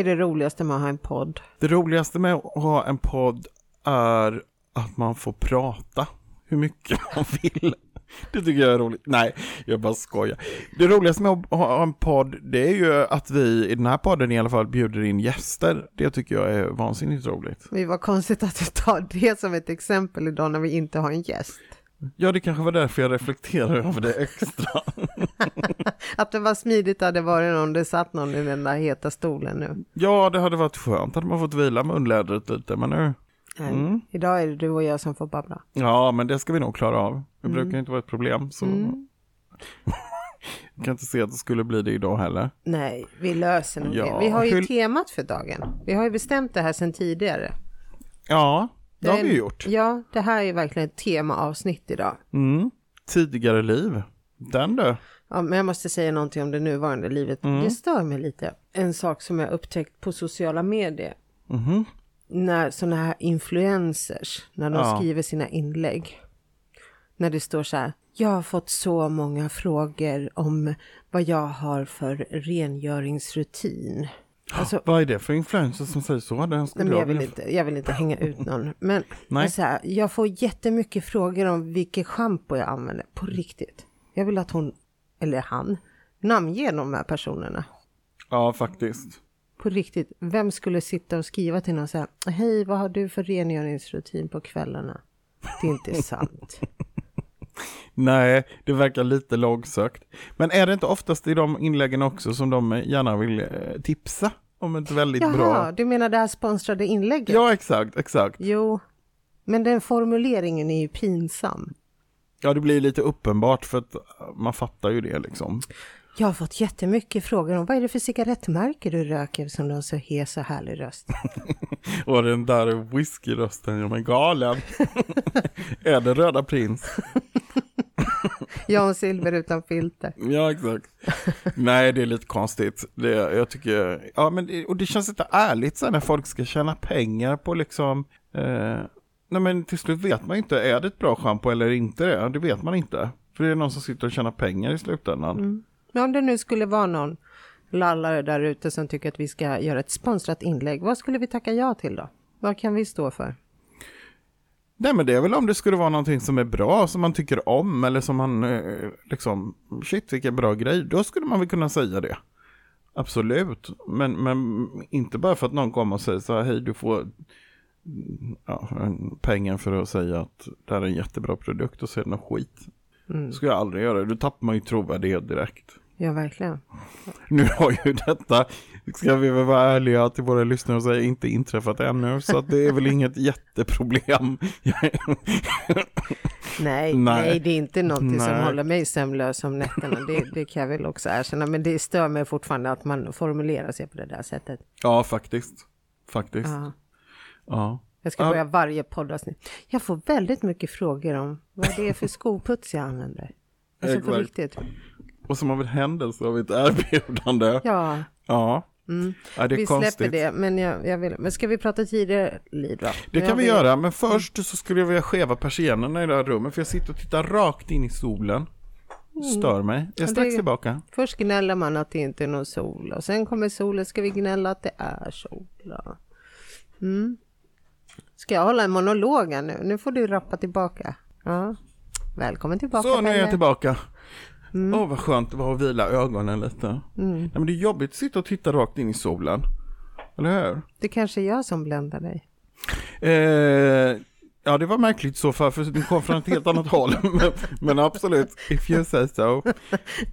är det roligaste med att ha en podd? Det roligaste med att ha en podd är att man får prata hur mycket man vill. Det tycker jag är roligt. Nej, jag bara skojar. Det roligaste med att ha en podd, det är ju att vi i den här podden i alla fall bjuder in gäster. Det tycker jag är vansinnigt roligt. Det var konstigt att du tar det som ett exempel idag när vi inte har en gäst. Ja, det kanske var därför jag reflekterar över det extra. att det var smidigt hade varit om det satt någon i den där heta stolen nu. Ja, det hade varit skönt att man fått vila munlädret lite, men nu... Mm. Idag är det du och jag som får babbla. Ja, men det ska vi nog klara av. Det mm. brukar inte vara ett problem. Så... Mm. jag kan inte se att det skulle bli det idag heller. Nej, vi löser nog ja. det. Vi har ju Hur... temat för dagen. Vi har ju bestämt det här sedan tidigare. Ja, det, det har vi gjort. Ja, det här är verkligen ett temaavsnitt idag. Mm. Tidigare liv. Den du. Ja, men jag måste säga någonting om det nuvarande livet. Mm. Det stör mig lite. En sak som jag upptäckt på sociala medier. Mm när sådana här influencers, när de ja. skriver sina inlägg. När det står så här, jag har fått så många frågor om vad jag har för rengöringsrutin. Alltså, vad är det för influencer som säger så? Den nej, jag, vill inte, jag vill inte hänga ut någon. Men nej. Så här, jag får jättemycket frågor om vilket schampo jag använder. På riktigt. Jag vill att hon, eller han, namnger de här personerna. Ja, faktiskt på riktigt, vem skulle sitta och skriva till någon så här, hej, vad har du för rengöringsrutin på kvällarna? Det är inte sant. Nej, det verkar lite långsökt. Men är det inte oftast i de inläggen också som de gärna vill eh, tipsa om ett väldigt Jaha, bra... Jaha, du menar det här sponsrade inlägget? Ja, exakt, exakt. Jo, men den formuleringen är ju pinsam. Ja, det blir lite uppenbart för att man fattar ju det liksom. Jag har fått jättemycket frågor om vad är det för cigarettmärke du röker som du har så hes och härlig röst. och den där whiskyrösten gör mig galen. är det Röda Prins? Jan Silver utan filter. Ja, exakt. Nej, det är lite konstigt. Det, jag tycker, ja men det, och det känns inte ärligt så när folk ska tjäna pengar på liksom, eh, nej men till slut vet man inte, är det ett bra schampo eller inte det? Det vet man inte. För det är någon som sitter och tjänar pengar i slutändan. Mm. Men om det nu skulle vara någon lallare där ute som tycker att vi ska göra ett sponsrat inlägg, vad skulle vi tacka ja till då? Vad kan vi stå för? Nej men det är väl om det skulle vara någonting som är bra, som man tycker om eller som man eh, liksom, shit vilken bra grej, då skulle man väl kunna säga det. Absolut, men, men inte bara för att någon kommer och säger så här, hej du får ja, pengar för att säga att det här är en jättebra produkt och så är det något skit. Mm. Det skulle jag aldrig göra, då tappar man ju trovärdighet direkt. Ja, verkligen. Nu har ju detta, ska vi väl vara ärliga till våra lyssnare och säga, inte inträffat ännu. Så det är väl inget jätteproblem. nej, nej, det är inte något som håller mig sömnlös om nätterna. Det, det kan jag väl också erkänna. Men det stör mig fortfarande att man formulerar sig på det där sättet. Ja, faktiskt. Faktiskt. Ja. ja. Jag ska börja varje poddavsnitt. Jag får väldigt mycket frågor om vad det är för skoputs jag använder. Alltså på riktigt. Och som av en händelse av ett erbjudande. Ja. Ja. Mm. ja vi konstigt. släpper det, men, jag, jag vill, men ska vi prata tidigare då? Det kan vi göra, men först så skulle jag vilja skeva persiennerna i det här rummet, för jag sitter och tittar rakt in i solen. Mm. Stör mig. Jag är strax tillbaka. Först gnäller man att det inte är någon sol och sen kommer solen, ska vi gnälla att det är sol. Mm. Ska jag hålla en monolog nu? Nu får du rappa tillbaka. Ja. Välkommen tillbaka. Så, nu är jag tillbaka. Åh, mm. oh, vad skönt det var att vila ögonen lite. Mm. Nej, men det är jobbigt att sitta och titta rakt in i solen. Eller hur? Det kanske är jag som bländar dig. Eh, ja, det var märkligt så fall, för du kom från ett helt annat håll. Men, men, absolut, if you say so.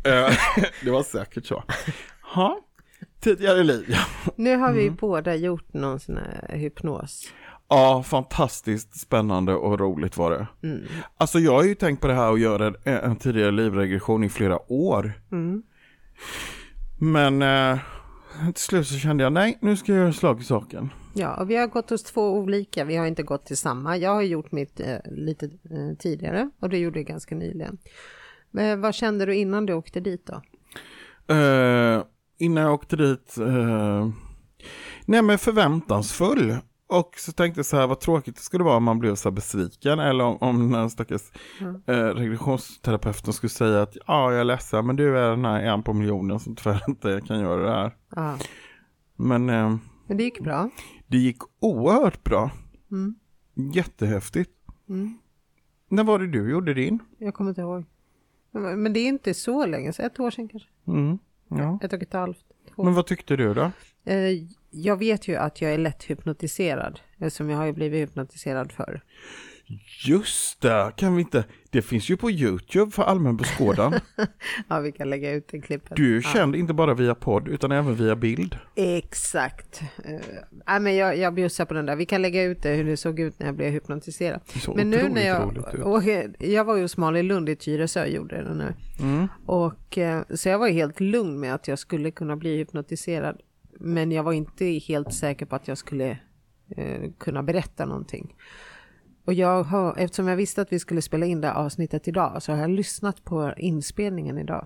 Eh, det var säkert så. Ha, tidigare liv. Nu har vi mm. båda gjort någon sån här hypnos. Ja, fantastiskt spännande och roligt var det. Mm. Alltså jag har ju tänkt på det här och göra en, tidigare livregression i flera år. Mm. Men eh, till slut så kände jag nej, nu ska jag göra slag i saken. Ja, och vi har gått hos två olika, vi har inte gått till samma. Jag har gjort mitt eh, lite eh, tidigare och det gjorde jag ganska nyligen. Men vad kände du innan du åkte dit då? Eh, innan jag åkte dit, eh, nej men förväntansfull. Och så tänkte jag så här, vad tråkigt det skulle vara om man blev så besviken eller om, om den här stackars mm. eh, regressionsterapeuten skulle säga att ja, jag är ledsen, men du är den här en på miljonen som tyvärr inte kan göra det här. Men, eh, Men det gick bra. det gick oerhört bra. Mm. Jättehäftigt. Mm. När var det du gjorde din? Jag kommer inte ihåg. Men det är inte så länge, så ett år sedan kanske. Mm. Ja. Ett och ett halvt. Två. Men vad tyckte du då? Eh, Jag vet ju att jag är lätt hypnotiserad, eftersom jag har ju blivit hypnotiserad förr. Just det, kan vi inte? Det finns ju på YouTube för allmän beskådan. Ja, vi kan lägga ut det klippet. Du är ja. känd inte bara via podd utan även via bild. Exakt. Uh, nej, men jag, jag bjussar på den där. Vi kan lägga ut det hur det såg ut när jag blev hypnotiserad. Men nu när jag... ut. Och, jag var ju hos Malin Lund i Tyresö och gjorde det nu. Mm. Och, eh, så jag var helt lugn med att jag skulle kunna bli hypnotiserad. Men jag var inte helt säker på att jag skulle eh, kunna berätta någonting. Och jag har, eftersom jag visste att vi skulle spela in det avsnittet idag så har jag lyssnat på inspelningen idag.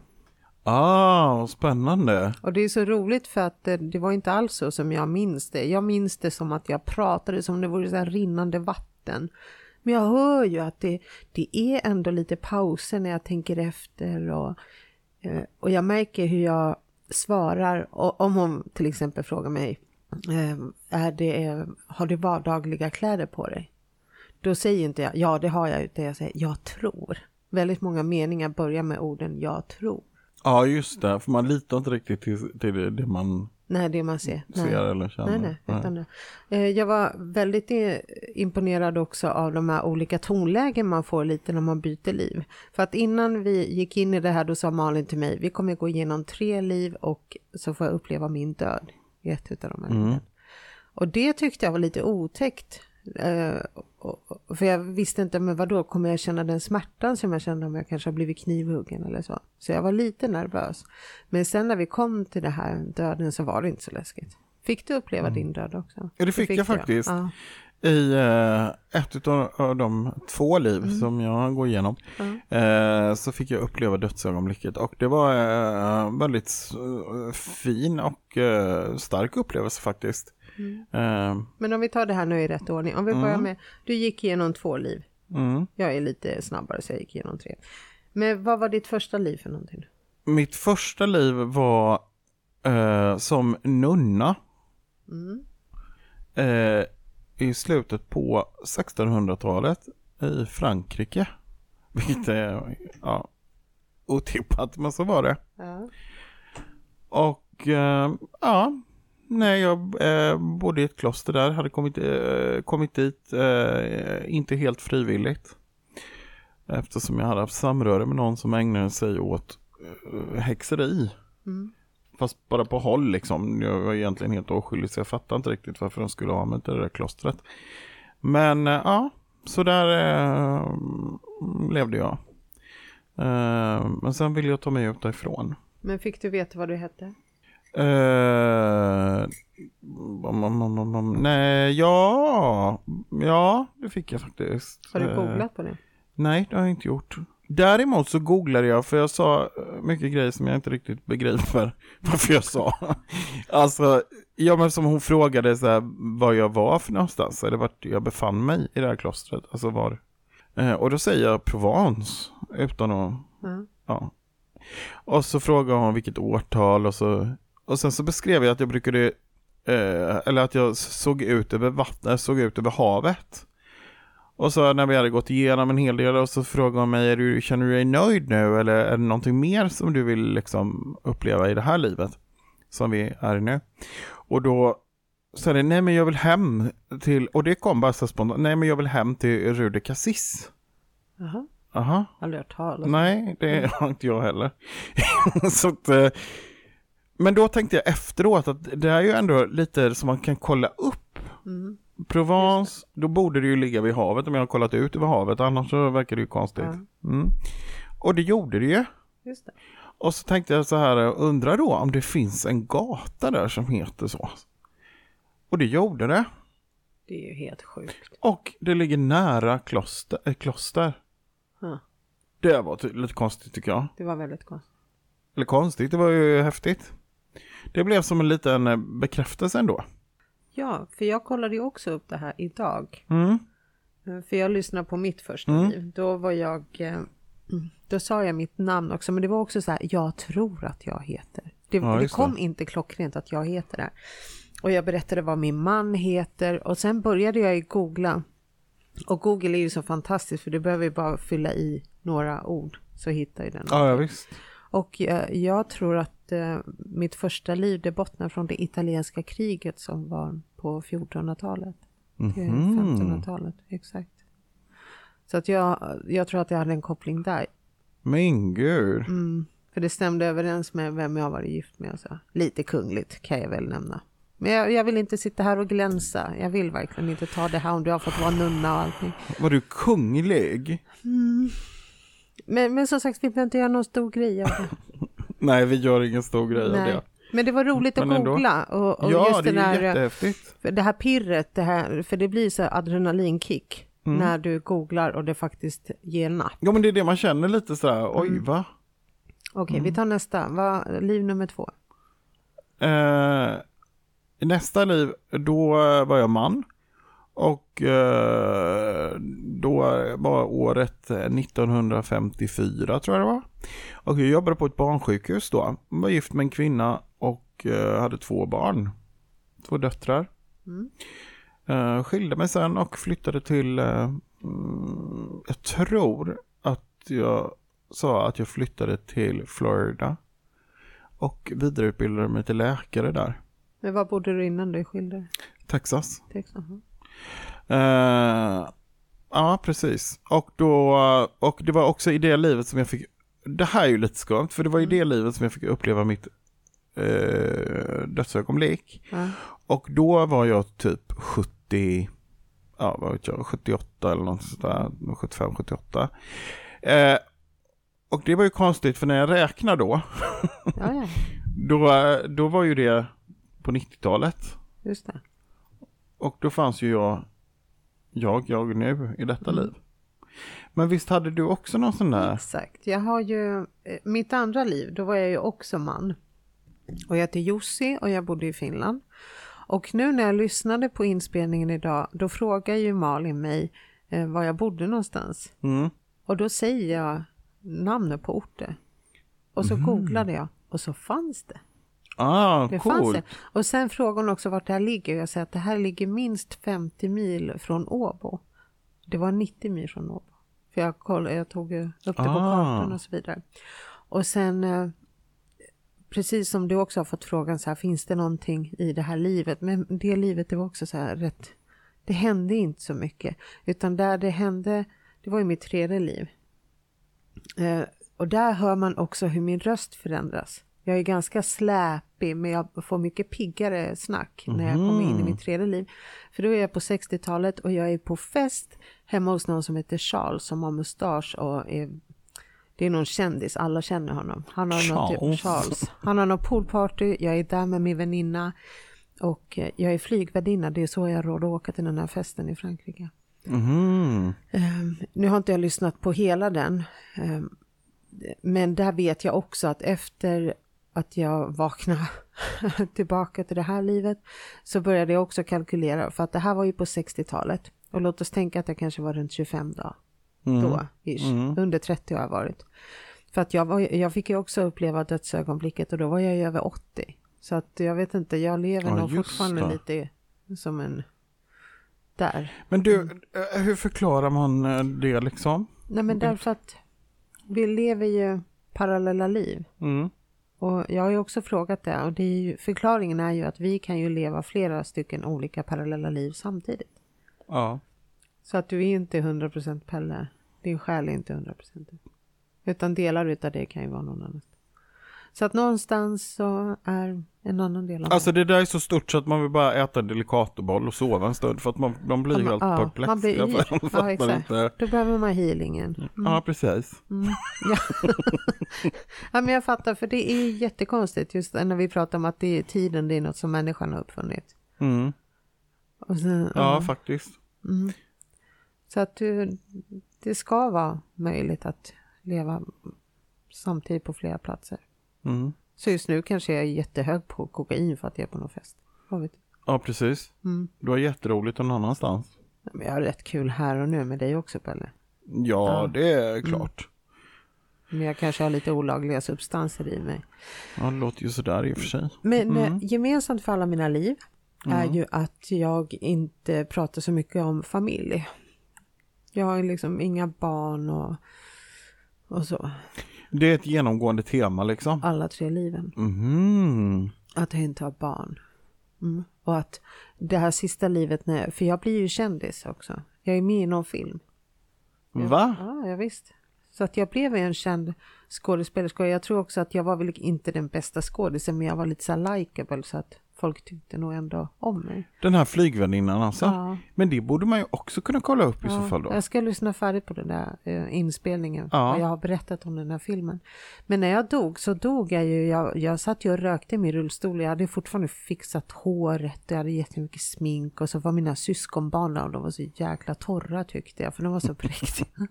Ah, spännande. Och det är så roligt för att det, det var inte alls så som jag minns det. Jag minns det som att jag pratade som det vore så här rinnande vatten. Men jag hör ju att det, det är ändå lite pauser när jag tänker efter och, eh, och jag märker hur jag svarar. Om hon till exempel frågar mig, ehm, är det, eh, har du vardagliga kläder på dig? Då säger inte jag, ja det har jag, utan jag säger, jag tror. Väldigt många meningar börjar med orden jag tror. Ja, just det. För man litar inte riktigt till, till det man Nej, det man ser. ser Nej. eller känner. Nej, nej, utan det. Eh, Jag var väldigt imponerad också av de här olika tonlägen man får lite när man byter liv. För att innan vi gick in i det här då sa Malin till mig, vi kommer gå igenom tre liv och så får jag uppleva min död i ett av de här Mm. Och det tyckte jag var lite otäckt. Eh, För jag visste inte, men vadå, kommer jag känna den smärtan som jag kände om jag kanske har blivit knivhuggen eller så? Så jag var lite nervös. Men sen när vi kom till det här döden så var det inte så läskigt. Fick du uppleva din död också? Mm. Ja, det fick jag faktiskt. Ja. I eh, ett av de två liv Mm. som jag går igenom eh, så fick jag uppleva dödsögonblicket och det var väldigt fin och stark upplevelse faktiskt. Mm. Eh, Men om vi tar det här nu i rätt ordning. Om vi börjar med, du gick igenom två liv. mm. Jag är lite snabbare så jag gick igenom tre. Men vad var ditt första liv för någonting? Mitt första liv var eh, som nunna Mm. eh, i slutet på 1600-talet i Frankrike. Vilket är ja, otippat, men så var det. Ja. Och eh, ja, nej, jag eh, bodde i ett kloster där, hade kommit, eh, kommit dit, eh, inte helt frivilligt. Eftersom jag hade haft samröre med någon som ägnade sig åt eh, häxeri. Mm. Fast bara på håll liksom. Jag var egentligen helt oskyldig så jag fattade inte riktigt varför de skulle ha mig till det där klostret. Men eh, ja, så där eh, levde jag. Eh, men sen ville jag ta mig ut därifrån. Men fick du veta vad du hette? Om, om, om, om, om, nej, ja, ja, det fick jag faktiskt. Har du Eh, googlat på det? Nej, det har jag inte gjort. Däremot så googlade jag, för jag sa eh, mycket grejer som jag inte riktigt begriper varför jag sa. Alltså, ja men som hon frågade så här, var jag var för någonstans, eller vart jag befann mig i det här klostret, alltså var. Och då säger jag Provence, utan att, Ja. ja. Och så frågade hon vilket årtal och så, och sen så beskrev jag att jag brukade, eh, eller att jag såg ut över vattnet, såg ut över havet. Och så när vi hade gått igenom en hel del och så frågade hon mig, är du, känner du dig nöjd nu eller är det någonting mer som du vill liksom uppleva i det här livet? Som vi är i nu. Och då sa det, nej men jag vill hem till, och det kom bara så spontant, nej men jag vill hem till Rude Cassis. Jaha, Aha, aldrig hört talas om. nej det har inte jag heller. så att, eh, men då tänkte jag efteråt att det är ju ändå lite som man kan kolla upp Mm. Provence, då borde det ju ligga vid havet om jag har kollat ut över havet, annars så verkar det ju konstigt. Ja. Mm. Och det gjorde det ju. Just det. Och så tänkte jag så här, undrar då om det finns en gata där som heter så. Och det gjorde det. Det är ju helt sjukt. Och det ligger nära kloster. Äh, kloster. Ja. Det var lite konstigt tycker jag. Det var väldigt konstigt. Eller konstigt, det var ju häftigt. Det blev som en liten eh, bekräftelse ändå. Ja, för jag kollade ju också upp det här idag. Mm. Eh, För jag lyssnade på mitt första Mm. liv. Då var jag... eh, mm, Då sa jag mitt namn också, men det var också så här, jag tror att jag heter. Det, Ja, det kom det. inte klockrent att jag heter det. Och jag berättade vad min man heter och sen började jag ju googla. Och Google är ju så fantastiskt för du behöver ju bara fylla i några ord så hittar ju den. Ja, ja visst. Och jag, jag tror att eh, mitt första liv det bottnar från det italienska kriget som var på 1400-talet. Till Mhm. 1500-talet, exakt. Så att jag, jag tror att jag hade en koppling där. Men gud. Mm, för det stämde överens med vem jag var gift med. och Så. Lite kungligt kan jag väl nämna. Men jag, jag vill inte sitta här och glänsa. Jag vill verkligen inte ta det här om du har fått vara nunna och allting. Var du kunglig? Men, men som sagt, vi behöver inte göra någon stor grej av det. Nej, vi gör ingen stor grej av det. Men det var roligt att ändå. googla. Och, och ja, just det är jättehäftigt. det här pirret, det här, för det blir så adrenalinkick Mm. när du googlar och det faktiskt ger napp. Ja, men det är det man känner lite sådär, oj Mm. va? Okej, Mm. vi tar nästa. Vad, liv nummer två. Eh, nästa liv, då var jag man. Och eh, då var året eh, 1954 tror jag det var. Och jag jobbade på ett barnsjukhus då. Jag var gift med en kvinna och eh, hade två barn. Två döttrar. Mm. Eh, skilde mig sen och flyttade till, eh, mm, jag tror att jag sa att jag flyttade till Florida. Och vidareutbildade mig till läkare där. Men var bodde du innan du skilde? Texas. Texas? Eh, ja, precis. Och, då, och det var också i det livet som jag fick, det här är ju lite skumt, för det var i det livet som jag fick uppleva mitt eh, dödsögonblick. Ja. Och då var jag typ 70, ja vad vet jag, 78 eller något sånt där, 75, 78. Eh, och det var ju konstigt för när jag räknar då, ja, ja, då, då var ju det på 90-talet. just det. Och då fanns ju jag, jag, jag nu i detta Mm. liv. Men visst hade du också någon sån där? Exakt. Jag har ju, eh, mitt andra liv, då var jag ju också man. Och jag heter Jussi och jag bodde i Finland. Och nu när jag lyssnade på inspelningen idag, då frågar ju Malin mig eh, var jag bodde någonstans. Mm. Och då säger jag namnet på orten. Och så googlade jag och så fanns det. Ah, Det fanns coolt. det. Och sen frågar hon också vart det här ligger. Jag säger att det här ligger minst 50 mil från Åbo. Det var 90 mil från Åbo. För jag, kollade, jag tog ju upp det på Ah. kartan och så vidare. Och sen, eh, precis som du också har fått frågan så här, finns det någonting i det här livet? Men det livet det var också så här rätt, det hände inte så mycket. Utan där det hände, det var i mitt tredje liv. Eh, och där hör man också hur min röst förändras. Jag är ganska släpig men jag får mycket piggare snack när jag kommer in i mitt tredje liv. För då är jag på 60-talet och jag är på fest hemma hos någon som heter Charles som har mustasch och är det är någon kändis, alla känner honom. Han har något Charles. Charles. Han har något poolparty, jag är där med min väninna och eh, jag är flygvärdinna. Det är så jag har råd att åka till den här festen i Frankrike. Mhm. Ehm, nu har inte jag lyssnat på hela den. ehm, men där vet jag också att efter att jag vaknade tillbaka till det här livet så började jag också kalkylera för att det här var ju på 60-talet. Och låt oss tänka att jag kanske var runt 25 då. Då, ish. Under 30 har jag varit. För att jag, var, jag fick ju också uppleva dödsögonblicket och då var jag ju över 80. Så att jag vet inte, jag lever Ja, nog fortfarande det. lite som en... Där. Men du, eh, hur förklarar man eh, det liksom? Nej men därför att vi lever ju parallella liv. Mm. Och jag har ju också frågat det och det är ju, förklaringen är ju att vi kan ju leva flera stycken olika parallella liv samtidigt. Ja. Så att du är inte 100% Pelle. Din själ är inte 100% Utan delar utav det kan ju vara någon annan. Så att någonstans så är en annan del av Alltså det där är så stort så att man vill bara äta delikatoboll och sova en stund för att man, de blir Ja, helt ja, perplexa. man blir yr. Ja, exakt. inte. Då behöver man healingen. Ja, precis. Ja. ja, men jag fattar, för det är jättekonstigt just när vi pratar om att det är tiden, det är något som människan har uppfunnit. Mm. Sen, Ja, faktiskt. Mm. Så att du, det ska vara möjligt att leva samtidigt på flera platser. Mm. Så just nu kanske jag är jättehög på kokain för att jag är på någon fest. Vad vet. Ja, precis. Mm. Du har jätteroligt någon annanstans. Men jag har rätt kul här och nu med dig också Pelle. Ja, Ja. det är klart. Men jag kanske har lite olagliga substanser i mig. Ja, det låter ju sådär i och för sig. Men mm. gemensamt för alla mina liv är mm. ju att jag inte pratar så mycket om familj. Jag har liksom inga barn och, och så. Det är ett genomgående tema liksom? Alla tre liven. Mm. Att jag inte har barn. Mm. Och att det här sista livet, när, för jag blir ju kändis också. Jag är med i någon film. Va? Ja, ja visst. Så att jag blev en känd skådespelerska. Jag tror också att jag var väl inte den bästa skådisen men jag var lite så likeable så att folk tyckte nog ändå om mig. Den här flygvärdinnan alltså? Ja. Men det borde man ju också kunna kolla upp i ja, så fall då. Jag ska lyssna färdigt på den där eh, inspelningen. Ja. jag har berättat om den här filmen. Men när jag dog så dog jag ju. Jag, jag satt ju och rökte i min rullstol. Jag hade fortfarande fixat håret. Jag hade jättemycket smink och så var mina syskonbarn och de var så jäkla torra tyckte jag för de var så präktiga.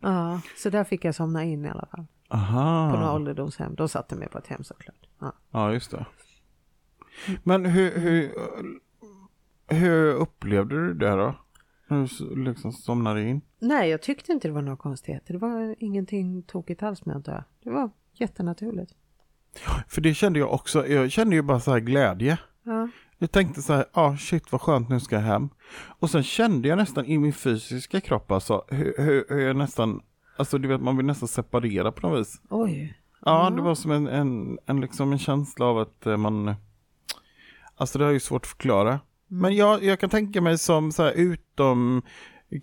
ja, så där fick jag somna in i alla fall. Aha. På några ålderdomshem. De satte mig på ett hem såklart. Ja, ja just det. Men hur, hur, hur upplevde du det då? Hur liksom somnade in? Nej, jag tyckte inte det var några konstigheter. Det var ingenting tokigt alls med dö. Det var jättenaturligt. För det kände jag också. Jag kände ju bara så här glädje. Ja. Jag tänkte så här, ja ah, shit vad skönt nu ska jag hem. Och sen kände jag nästan i min fysiska kropp alltså hur, hur, hur jag nästan, alltså du vet man vill nästan separera på något vis. Oj. Ja, det var som en, en, en, liksom en känsla av att eh, man Alltså det är ju svårt att förklara. Mm. Men jag, jag kan tänka mig som så här utom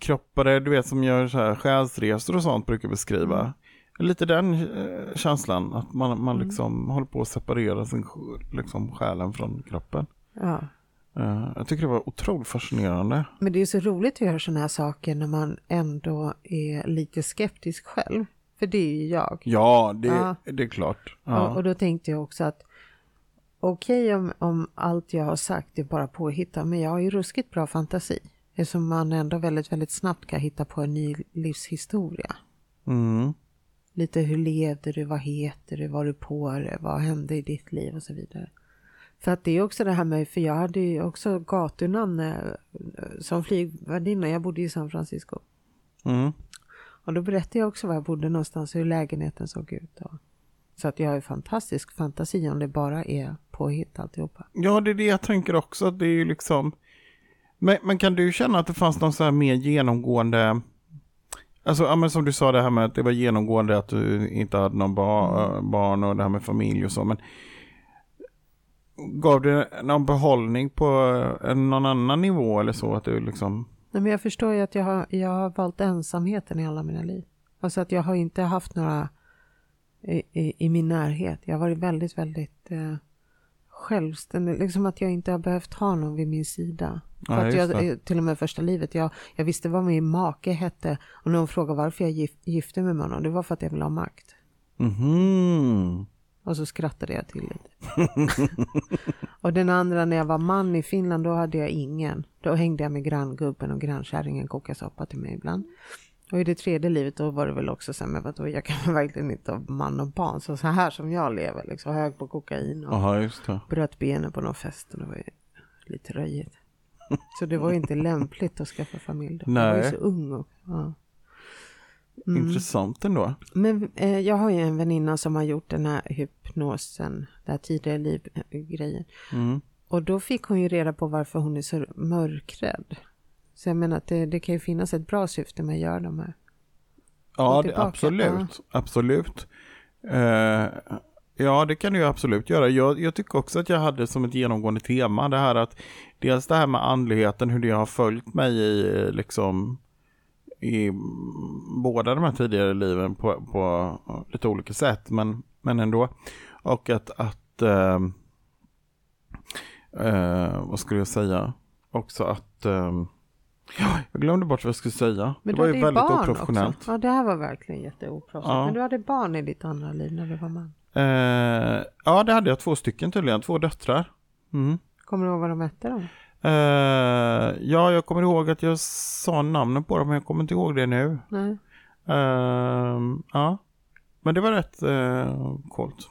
kroppare, du vet som gör så här själsresor och sånt brukar beskriva. Mm. Lite den eh, känslan, att man, man mm. liksom mm. håller på att separera sin, liksom, själen från kroppen. Ja. Uh, jag tycker det var otroligt fascinerande. Men det är så roligt att göra sådana här saker när man ändå är lite skeptisk själv. För det är ju jag. Ja, det, ja. det är klart. Ja. Och, och, då tänkte jag också att okej okay om, om allt jag har sagt är bara påhitta, men jag har ju ruskigt bra fantasi. Eftersom man ändå väldigt, väldigt snabbt kan hitta på en ny livshistoria. Mm. Lite hur levde du, vad heter du, var du på det, vad hände i ditt liv och så vidare. För att det är också det här med, för jag hade ju också gatunamn eh, som flygvärdinna, jag bodde i San Francisco. Mm. Och då berättade jag också var jag bodde någonstans, hur lägenheten såg ut. Och, så att jag har fantastisk fantasi om det bara är påhitt alltihopa. Ja, det är det jag tänker också. Det är ju liksom... Men, men kan du känna att det fanns någon så här mer genomgående... Alltså, ja, men som du sa det här med att det var genomgående att du inte hade någon bar, mm. barn och det här med familj och så. Men gav det någon behållning på någon annan nivå eller så? Att du liksom... Nej, men jag förstår ju att jag har, jag har valt ensamheten i alla mina liv. Alltså att jag har inte haft några i, i, i min närhet. Jag har varit väldigt, väldigt eh, självständig. Liksom att jag inte har behövt ha någon vid min sida. Ja, att jag, till och med första livet, jag, jag visste vad min make hette. Och när hon frågade varför jag gif, gifte mig med honom, det var för att jag ville ha makt. Mm. Och så skrattade jag till lite. och den andra när jag var man i Finland, då hade jag ingen. Då hängde jag med granngubben och grannkärringen kokade soppa till mig ibland. Och i det tredje livet då var det väl också så här, men vadå, jag kan verkligen inte ha man och barn. Så, så här som jag lever, liksom hög på kokain och Aha, bröt benen på någon fest. Och det var ju lite röjigt. Så det var ju inte lämpligt att skaffa familj då. Nej. Jag var ju så ung och, ja. Mm. Intressant ändå. Men eh, jag har ju en väninna som har gjort den här hypnosen, den här tidigare liv-grejen. Mm. Och då fick hon ju reda på varför hon är så mörkrädd. Så jag menar att det, det kan ju finnas ett bra syfte med att göra de här. Ja, det, absolut. Ja. Absolut. Uh, ja, det kan du ju absolut göra. Jag, jag, tycker också att jag hade som ett genomgående tema det här att dels det här med andligheten, hur det har följt mig i liksom i båda de här tidigare liven på, på lite olika sätt, men, men ändå. Och att, att uh, uh, vad skulle jag säga? Också att Ja, jag glömde bort vad jag skulle säga. Men det var ju väldigt oprofessionellt. Också. Ja, det här var verkligen jätteoprofessionellt. Ja. Men du hade barn i ditt andra liv när du var man. Eh, ja, det hade jag två stycken tydligen. Två döttrar. Mm. Kommer du ihåg vad de hette då? Eh, ja, jag kommer ihåg att jag sa namnen på dem, men jag kommer inte ihåg det nu. Nej. Eh, ja, men det var rätt eh, coolt.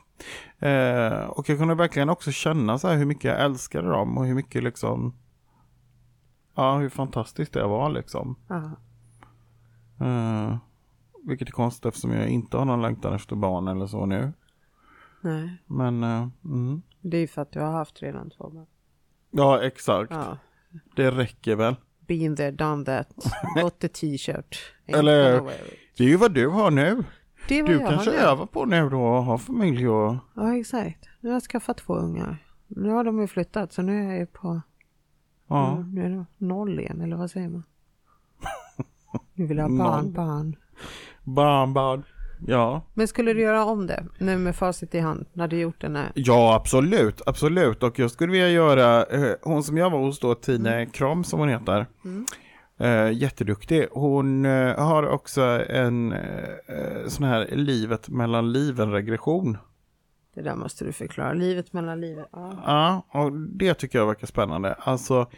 Eh, och jag kunde verkligen också känna så här hur mycket jag älskade dem och hur mycket liksom Ja, hur fantastiskt det var liksom. Uh, vilket är konstigt eftersom jag inte har någon längtan efter barn eller så nu. Nej. Men, uh, mm. Det är ju för att du har haft redan två barn. Ja, exakt. Ja. Det räcker väl. Been there, done that. Got the t-shirt. Eller-. Det är ju vad du har nu. Det är vad Du jag kanske har nu. övar på nu då och har familj och... Ja, exakt. Nu har jag skaffat två ungar. Nu har de ju flyttat så nu är jag ju på Ja. Mm, nu är det noll igen, eller vad säger man? Nu vill jag ha barn, barn. Barn, barn. Ja. Men skulle du göra om det, nu med facit i hand, när du gjort den här? Ja, absolut, absolut. Och jag skulle vilja göra, eh, hon som jag var hos då, Tine Kram som hon heter, Mm. eh, jätteduktig. Hon eh, har också en eh, sån här livet mellan liven regression. Det där måste du förklara. Livet mellan livet. Ja. Ja, och det tycker jag verkar spännande. Alltså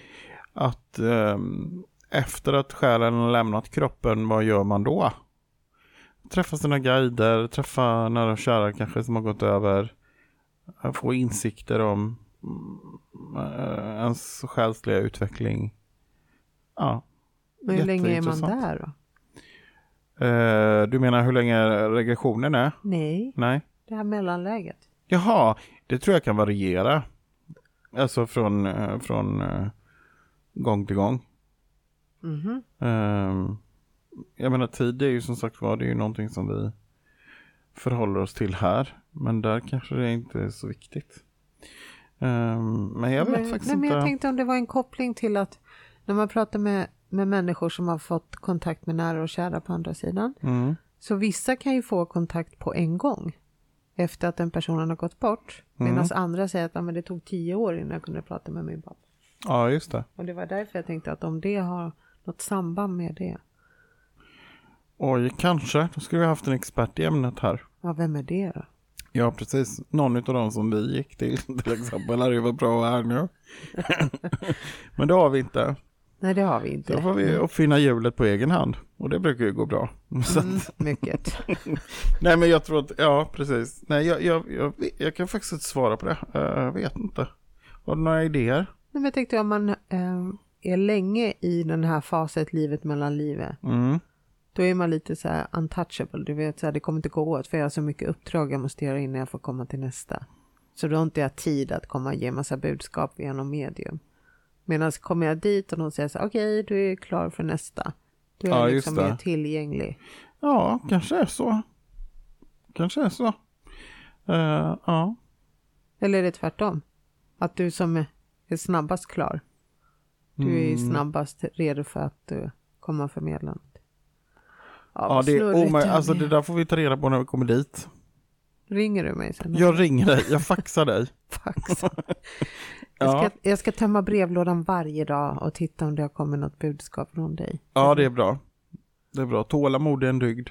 att ehm, efter att själen har lämnat kroppen, vad gör man då? Träffa sina guider, träffa nära och kära kanske som har gått över. eh, Få insikter om eh, ens själsliga utveckling. Ja. Men hur länge är man där då? Eh, du menar hur länge regressionen är? Nej, Nej. Det här mellanläget. Jaha, det tror jag kan variera. Alltså från, eh, från eh, gång till gång. Mhm. Ehm, jag menar tid är ju som sagt var, det är ju någonting som vi förhåller oss till här. Men där kanske det inte är så viktigt. Ehm, men jag vet men, faktiskt nej, men inte. jag tänkte om det var en koppling till att när man pratar med, med människor som har fått kontakt med nära och kära på andra sidan. Mm, Så vissa kan ju få kontakt på en gång. Efter att den personen har gått bort. Mm. Medan andra säger att ja, men det tog tio år innan jag kunde prata med min pappa. ja, just det. Och det var därför jag tänkte att om det har något samband med det. Oj, kanske. Då skulle vi haft en expert i ämnet här. Ja, vem är det då? Ja, precis. Någon av dem som vi gick till till exempel hade ju varit bra här nu. men det har vi inte. Nej, det har vi Då inte. får vi uppfinna hjulet på egen hand. Och det brukar ju gå bra. Mm, mycket. nej men jag tror att, ja precis. Nej jag, jag, jag, jag kan faktiskt inte svara på det. Eh, Jag vet inte. Har du några idéer? Nej, men jag tänkte om man eh, är länge i den här faset, livet mellan livet. Mm. Då är man lite så här untouchable. Du vet, så här, det kommer inte gå åt för jag har så mycket uppdrag jag måste göra innan jag får komma till nästa. Så då har inte jag tid att komma och ge massa budskap via någon medium. Medan kommer jag dit och de säger så här, okej, du är klar för nästa. Då är Ja, liksom mer tillgänglig. Ja, kanske är så. Kanske är så. Eh, ja. Eller är det tvärtom? Att du som är snabbast klar. Du är Mm. snabbast redo för att uh, komma förmedla något. Ja, det är omöjligt. här Alltså det där får vi ta reda på när vi kommer dit. Ringer du mig sen? Jag ringer dig, jag faxar dig. Fax. Ja. Jag, ska, jag ska tömma brevlådan varje dag och titta om det har kommit något budskap från dig. Ja, det är bra. Det är bra. Tålamod är en dygd.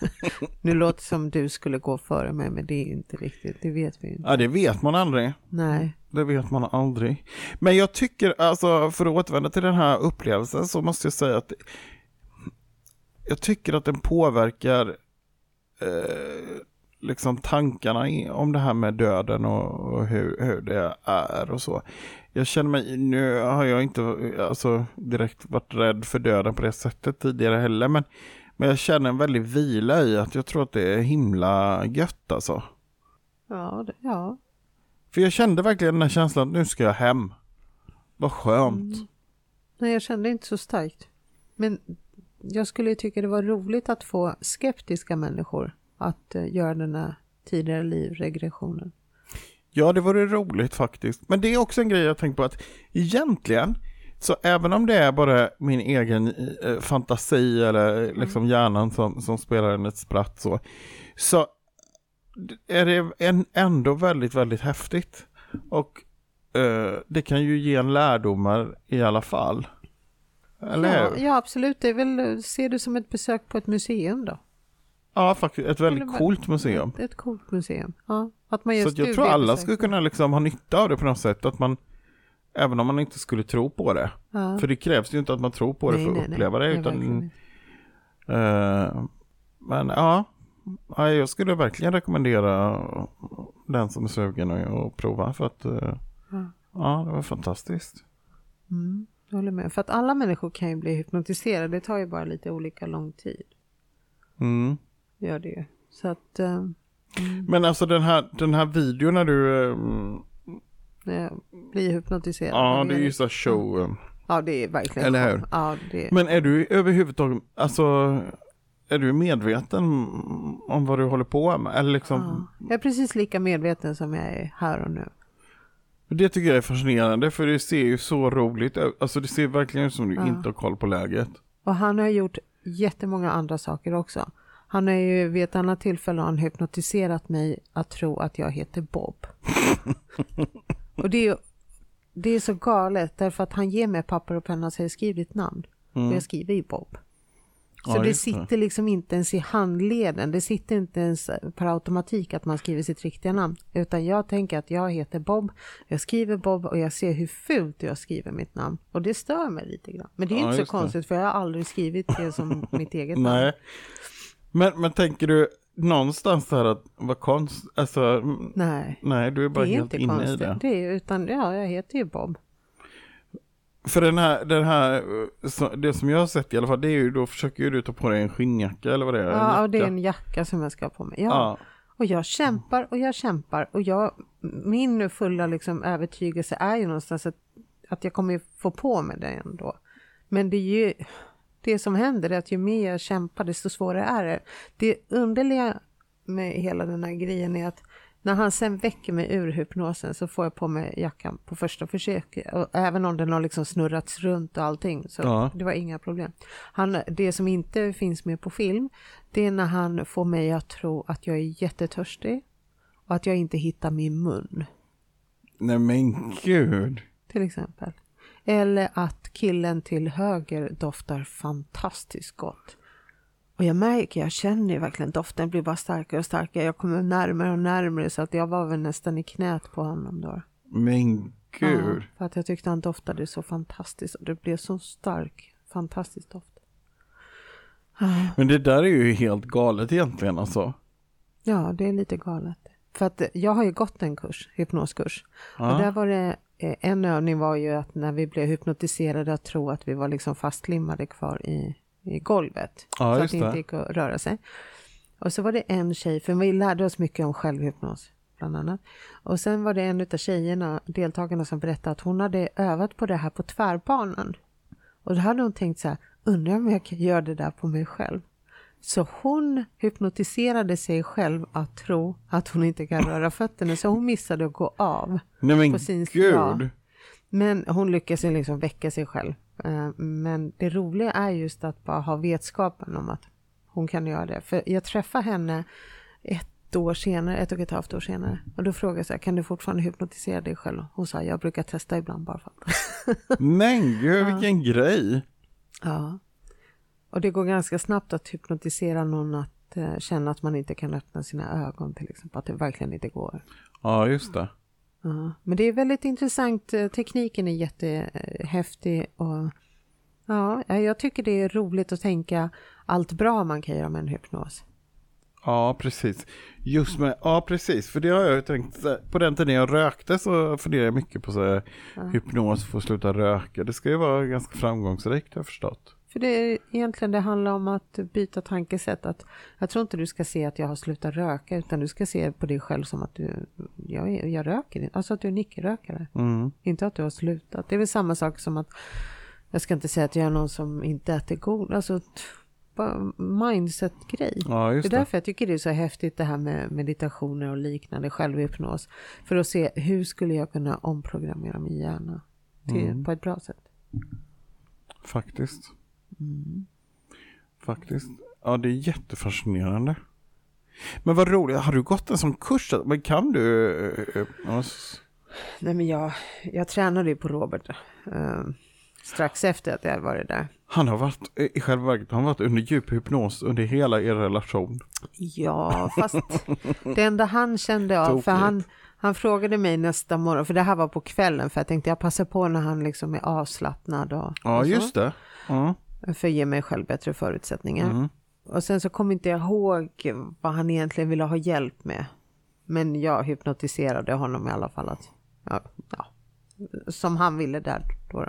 Nu låter det som du skulle gå före mig, men det är inte riktigt. Det vet vi inte. Ja, det vet man aldrig. Nej. Det vet man aldrig. Men jag tycker, alltså för att återvända till den här upplevelsen så måste jag säga att jag tycker att den påverkar eh, liksom tankarna om det här med döden och, och hur, hur det är och så. Jag känner mig, nu har jag inte alltså, direkt varit rädd för döden på det sättet tidigare heller, men, men jag känner en väldig vila i att jag tror att det är himla gött alltså. Ja, det, ja. För jag kände verkligen den här känslan att nu ska jag hem. Vad skönt. Mm. Nej, jag kände inte så starkt. Men jag skulle tycka det var roligt att få skeptiska människor att uh, göra den här tidigare livregressionen. Ja, det vore roligt faktiskt. Men det är också en grej jag tänkt på att egentligen, så även om det är bara min egen eh, fantasi eller liksom hjärnan som, som spelar en ett spratt så, så är det en, ändå väldigt, väldigt häftigt. Och eh, det kan ju ge en lärdomar i alla fall. Eller Ja, ja, absolut. Det är väl, ser du som ett besök på ett museum då? Ja, faktiskt. Ett väldigt vad- coolt museum. Ett, ett coolt museum. Ja, att man gör Så jag tror alla skulle kunna liksom ha nytta av det på något sätt. Att man, även om man inte skulle tro på det. Ja. För det krävs ju inte att man tror på det Nej, för att nej, nej. uppleva det. Nej, Utan, verkligen inte. eh, men ja, ja, jag skulle verkligen rekommendera den som är sugen att, att prova. För att eh, Ja. ja, det var fantastiskt. Mm, jag håller med. För att alla människor kan ju bli hypnotiserade. Det tar ju bara lite olika lång tid. Mm. Gör det ju. Så att... Uh, Men alltså den här, den här videon när du... Uh, när jag blir hypnotiserad. Ja, det är ju så show. Uh, ja, det är verkligen Eller hur? Ja, det... Men är du överhuvudtaget, alltså... Är du medveten om vad du håller på med? Eller liksom... Ja. Jag är precis lika medveten som jag är här och nu. Det tycker jag är fascinerande för det ser ju så roligt ut. Alltså det ser verkligen ut som du ja. inte har koll på läget. Och han har gjort jättemånga andra saker också. Han har ju vid ett annat tillfälle han hypnotiserat mig att tro att jag heter Bob. och det är, det är så galet därför att han ger mig papper och penna och säger skriv ditt namn. Mm. Och jag skriver ju Bob. Så ja, det sitter liksom inte ens i handleden. Det sitter inte ens per automatik att man skriver sitt riktiga namn. Utan jag tänker att jag heter Bob. Jag skriver Bob och jag ser hur fult jag skriver mitt namn. Och det stör mig lite grann. Men det är ja, inte så konstigt för jag har aldrig skrivit det som mitt eget namn. Nej. Men, men tänker du någonstans här att vara konst, alltså nej, nej du är bara är helt inne konstigt. i det. det är, utan ja, jag heter ju Bob. För den här, den här, det som jag har sett i alla fall, det är ju då försöker du ta på dig en skinnjacka eller vad det är? Ja, och det är en jacka som jag ska ha på mig. Ja. ja. Och jag kämpar och jag kämpar och jag, min fulla liksom övertygelse är ju någonstans att, att jag kommer få på mig det ändå. Men det är ju, det som händer är att ju mer jag kämpar desto svårare är det. Det underliga med hela den här grejen är att när han sen väcker mig ur hypnosen så får jag på mig jackan på första försöket. Och även om den har liksom snurrats runt och allting så ja. det var inga problem. Han, det som inte finns med på film det är när han får mig att tro att jag är jättetörstig och att jag inte hittar min mun. Nej men gud. Till exempel. Eller att killen till höger doftar fantastiskt gott. Och jag märker, jag känner ju verkligen doften blir bara starkare och starkare. Jag kommer närmare och närmare så att jag var väl nästan i knät på honom då. Men gud. Ja, för att jag tyckte han doftade så fantastiskt och det blev så stark, fantastisk doft. Men det där är ju helt galet egentligen alltså. Ja, det är lite galet. För att jag har ju gått en kurs, hypnoskurs. Ja. Och där var det, eh, en övning var ju att när vi blev hypnotiserade att tro att vi var liksom fastlimmade kvar i i golvet. Ja, så att det inte gick att röra sig. Och så var det en tjej, för vi lärde oss mycket om självhypnos bland annat. Och sen var det en av tjejerna, deltagarna som berättade att hon hade övat på det här på tvärbanan. Och då hade hon tänkt så här, undrar om jag kan göra det där på mig själv. Så hon hypnotiserade sig själv att tro att hon inte kan röra fötterna, så hon missade att gå av. Nej men på sin gud! Men hon lyckades liksom väcka sig själv. Eh, men det roliga är just att bara ha vetskapen om att hon kan göra det. För jag träffade henne ett år senare, ett och ett halvt år senare. Och då frågade jag så här, kan du fortfarande hypnotisera dig själv? Hon sa, jag brukar testa ibland bara för att. Men gud, vilken ja. grej! Ja. Och det går ganska snabbt att hypnotisera någon att uh, känna att man inte kan öppna sina ögon till exempel, att det verkligen inte går. Ja, just det. Ja, men det är väldigt intressant. Eh, tekniken är jättehäftig och ja, jag tycker det är roligt att tänka allt bra man kan göra med en hypnos. Ja, precis. Just med, ja precis, för det har jag tänkt, på den tiden jag rökte så funderade jag mycket på så här, ja. hypnos för att sluta röka. Det ska ju vara ganska framgångsrikt har jag förstått. För det är egentligen det handlar om att byta tankesätt. Att jag tror inte du ska se att jag har slutat röka utan du ska se på dig själv som att du, jag, jag röker Alltså att du är en icke-rökare. Mm. Inte att du har slutat. Det är väl samma sak som att jag ska inte säga att jag är någon som inte äter god. Alltså mindset-grej. Ja, det. är därför jag tycker det är så häftigt det här med meditationer och liknande, självhypnos. För att se hur skulle jag kunna omprogrammera min hjärna till, mm. på ett bra sätt. Faktiskt. Mm. Faktiskt. Ja, det är jättefascinerande. Men vad roligt, har du gått en sån kurs? Men kan du? Uh, Nej men jag, jag tränade ju på Robert uh, strax efter att jag varit där. Han har varit, i själva verket, han har varit under djup hypnos under hela er relation. Ja, fast det enda han kände av, för han, han frågade mig nästa morgon, för det här var på kvällen, för jag tänkte jag passar på när han liksom är avslappnad och Ja, och just det. Ja för att ge mig själv bättre förutsättningar. Mm. Och sen så kommer inte jag ihåg vad han egentligen ville ha hjälp med. Men jag hypnotiserade honom i alla fall att, ja, ja som han ville där då.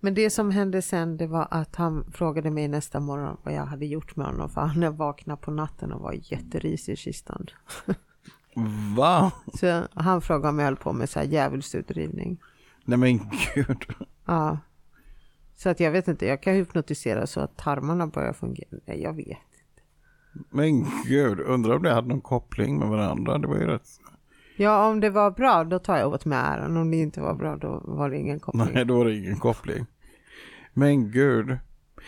Men det som hände sen det var att han frågade mig nästa morgon vad jag hade gjort med honom för han vaknade på natten och var jätterisig i kistan. Va? Så han frågade om jag höll på med så här djävulsutdrivning. Nej men gud. Ja. Så att jag vet inte, jag kan hypnotisera så att tarmarna börjar fungera. Nej, jag vet. Men gud, undrar om det hade någon koppling med varandra. Det var ju rätt. Ja, om det var bra då tar jag åt mig äran. Om det inte var bra då var det ingen koppling. Nej, då var det ingen koppling. Men gud.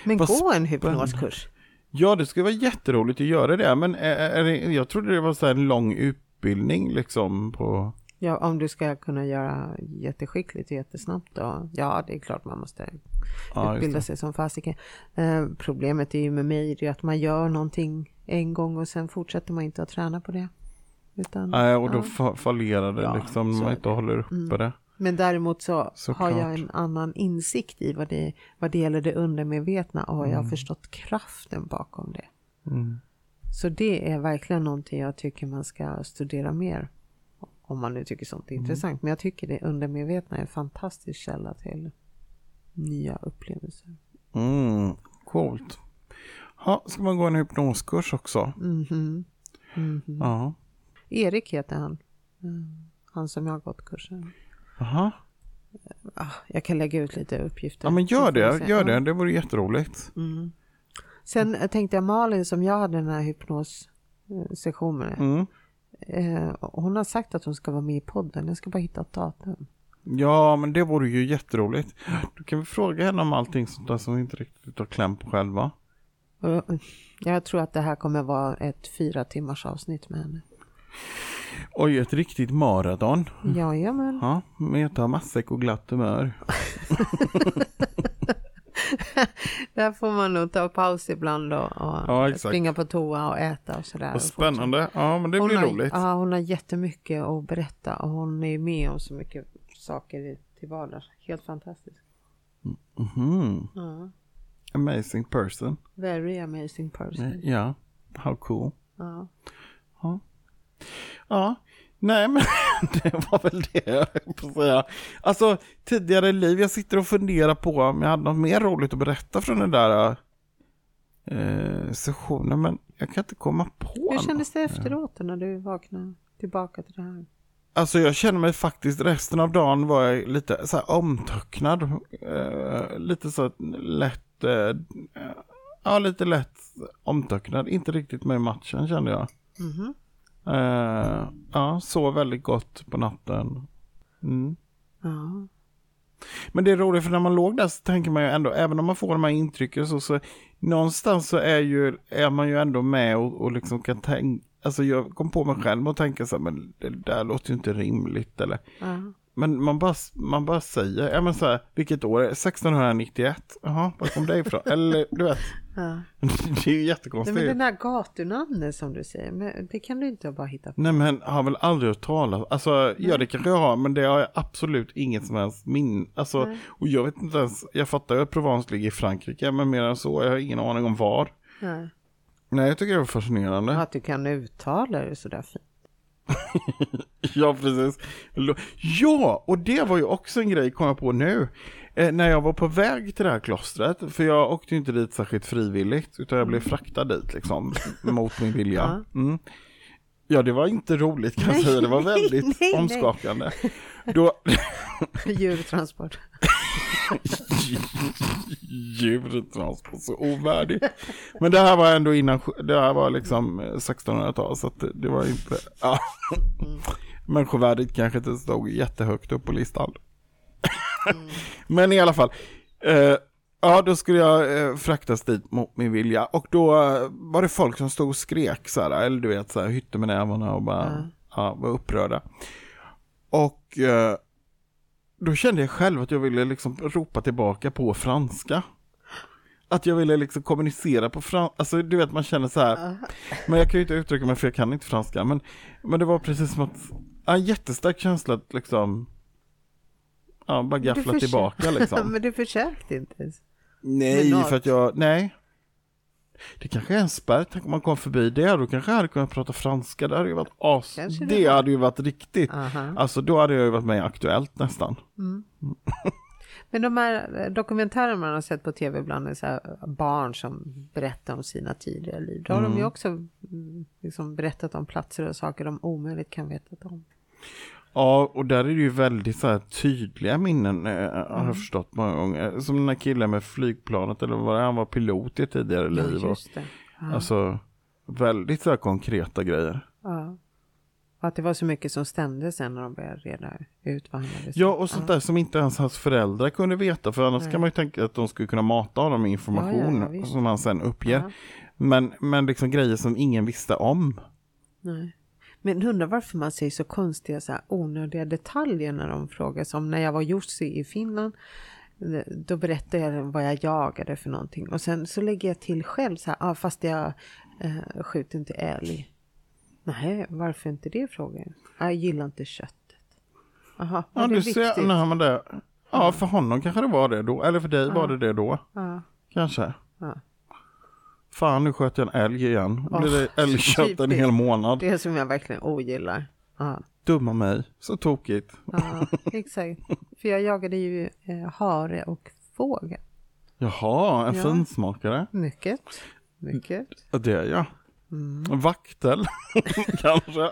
Men Vad gå en hypnoskurs. Ja, det skulle vara jätteroligt att göra det. Men är, är det, jag trodde det var så en lång utbildning liksom på... Ja, om du ska kunna göra jätteskickligt och jättesnabbt då. Ja, det är klart man måste Ja, utbilda sig som fasiken. Eh, problemet är ju med mig det är att man gör någonting en gång och sen fortsätter man inte att träna på det. Utan, Nej, och då ja. fa- fallerar det Ja, liksom när man inte håller uppe det. Men däremot så Såklart. har jag en annan insikt i vad det, vad det gäller det undermedvetna och jag har förstått kraften bakom det. Mm. Så det är verkligen någonting jag tycker man ska studera mer. Om man nu tycker sånt är intressant. Men jag tycker det undermedvetna är en fantastisk källa till nya upplevelser. Mm, coolt. Ja, ska man gå en hypnoskurs också? Mhm. Mhm. Ja. Erik heter han. Mm. Han som jag har gått kursen. Aha. Ah, jag kan lägga ut lite uppgifter. Ja, men gör det. Gör det. Det vore jätteroligt. Mm. Sen eh, tänkte jag Malin som jag hade den här hypnossessionen med. Mm. Eh, hon har sagt att hon ska vara med i podden. Jag ska bara hitta ett datum. Ja, men det vore ju jätteroligt. Du kan vi fråga henne om allting sånt där som vi inte riktigt har kläm på själva. Och Jag tror att det här kommer vara ett fyra timmars avsnitt med henne. Oj, ett riktigt maraton. Jajamän. Ja, meta matsäck och glatt humör. Där får man nog ta paus ibland och, och Ja, springa på toa och äta och sådär. Vad spännande. Ja, men det Hon blir har, roligt. Ja, hon har jättemycket att berätta och hon är med om så mycket saker till vardags. Helt fantastiskt. Mhm. Ja. Amazing person. Very amazing person. Ja, how cool. Ja. Ja, nej men det var väl det jag på säga. Alltså tidigare liv, jag sitter och funderar på om jag hade något mer roligt att berätta från den där eh, sessionen, men jag kan inte komma på Hur kändes det efteråt när du vaknade tillbaka till det här? Alltså jag känner mig faktiskt, resten av dagen var jag lite så här omtöcknad. Eh, lite så lätt, eh, ja lite lätt omtöcknad. Inte riktigt med matchen kände jag. Mhm. Eh, ja, sov väldigt gott på natten. Mm. Ja. Men det är roligt för när man låg där så tänker man ju ändå, även om man får de här intrycken så, så någonstans så är, ju, är man ju ändå med och, och liksom kan tänka, alltså jag kom på mig själv och tänka så här, men det där låter ju inte rimligt eller, Ja. Men man bara, man bara säger, ja men så här, vilket år är det? 1691? Jaha, var kom det ifrån? eller du vet, Ja. det är ju Nej, jättekonstigt. men den där gatunamnet som du säger, men det kan du inte bara hitta på. Nej men har väl aldrig hört talas Alltså ja det kanske jag har men det har jag absolut inget som helst min Alltså Nej. och jag vet inte ens Jag fattar ju att Provence ligger i Frankrike men mer än så jag har ingen aning om var Ja. Nej jag tycker det var fascinerande Att du kan uttala det sådär fint. Ja precis Ja och det var ju också en grej kom jag på nu eh, När jag var på väg till det här klostret För jag åkte ju inte dit särskilt frivilligt Utan jag blev fraktad dit liksom Mot min vilja mm. Ja det var inte roligt kan jag Nej, säga Det var nej, väldigt nej, nej. omskakande Då Djurtransport. Djurtransport, så ovärdigt. Men det här var ändå innan, det här var liksom 1600-tal så att det, var inte, ja. Människovärdet kanske inte stod jättehögt upp på listan. Men i alla fall, eh, ja då skulle jag eh, fraktas dit mot min vilja och då eh, var det folk som stod och skrek så här, eller du vet så här, hytte med nävarna och bara, ja, var upprörda. Och eh, då kände jag själv att jag ville liksom ropa tillbaka på franska. Att jag ville liksom kommunicera på franska, alltså du vet man känner så här. Men jag kan ju inte uttrycka mig för jag kan inte franska. Men, men det var precis som att, en jättestark känsla att liksom, ja bara gaffla tillbaka liksom. men du försökte inte ens. nej, för att jag, nej. Det kanske är en spärr, tänk om man kom förbi det, då kanske jag hade kunnat prata franska, det hade ju varit as, Kanske det, det hade ju varit riktigt, Aha. alltså då hade jag ju varit med i Aktuellt nästan. Men de här eh, dokumentärerna man har sett på tv ibland är så här barn som berättar om sina tidigare liv. Då har de ju också mm, liksom berättat om platser och saker de omöjligt kan veta om. Ja, och där är det ju väldigt så tydliga minnen, eh, har Mm. jag förstått många gånger. Som den här killen med flygplanet, eller vad han var pilot i ett tidigare liv. Ja, just det. Ja. alltså, väldigt så här konkreta grejer. Ja. Och att det var så mycket som stämde sen när de började reda ut vad han hade sagt. Ja, och sånt där som inte ens hans föräldrar kunde veta, för annars Nej. kan man ju tänka att de skulle kunna mata honom med information Ja, ja, som han sen uppger. Ja. Men, men liksom grejer som ingen visste om. Nej. Men undrar varför man säger så konstiga så här onödiga detaljer när de frågar. Som när jag var Jussi i Finland. Då berättade jag vad jag jagade för någonting. Och sen så lägger jag till själv så här. Ah, fast jag eh, skjuter inte älg. Nej, varför inte det frågar jag. Ah, Jag gillar inte köttet. Var Ja, du viktigt? ser, nej, men det, ja, för honom kanske det var det då, eller för dig var det det då, Ja, kanske. ja. Fan, nu sköt jag en älg igen. Då blir det älgkött en hel månad. Det som jag verkligen ogillar. Ja, Dumma mig, så tokigt. ja exakt. För jag jagade ju eh, hare och fågel. Jaha, en Ja. finsmakare. Mycket, mycket. Ja, det är jag. Mm. Vaktel, kanske.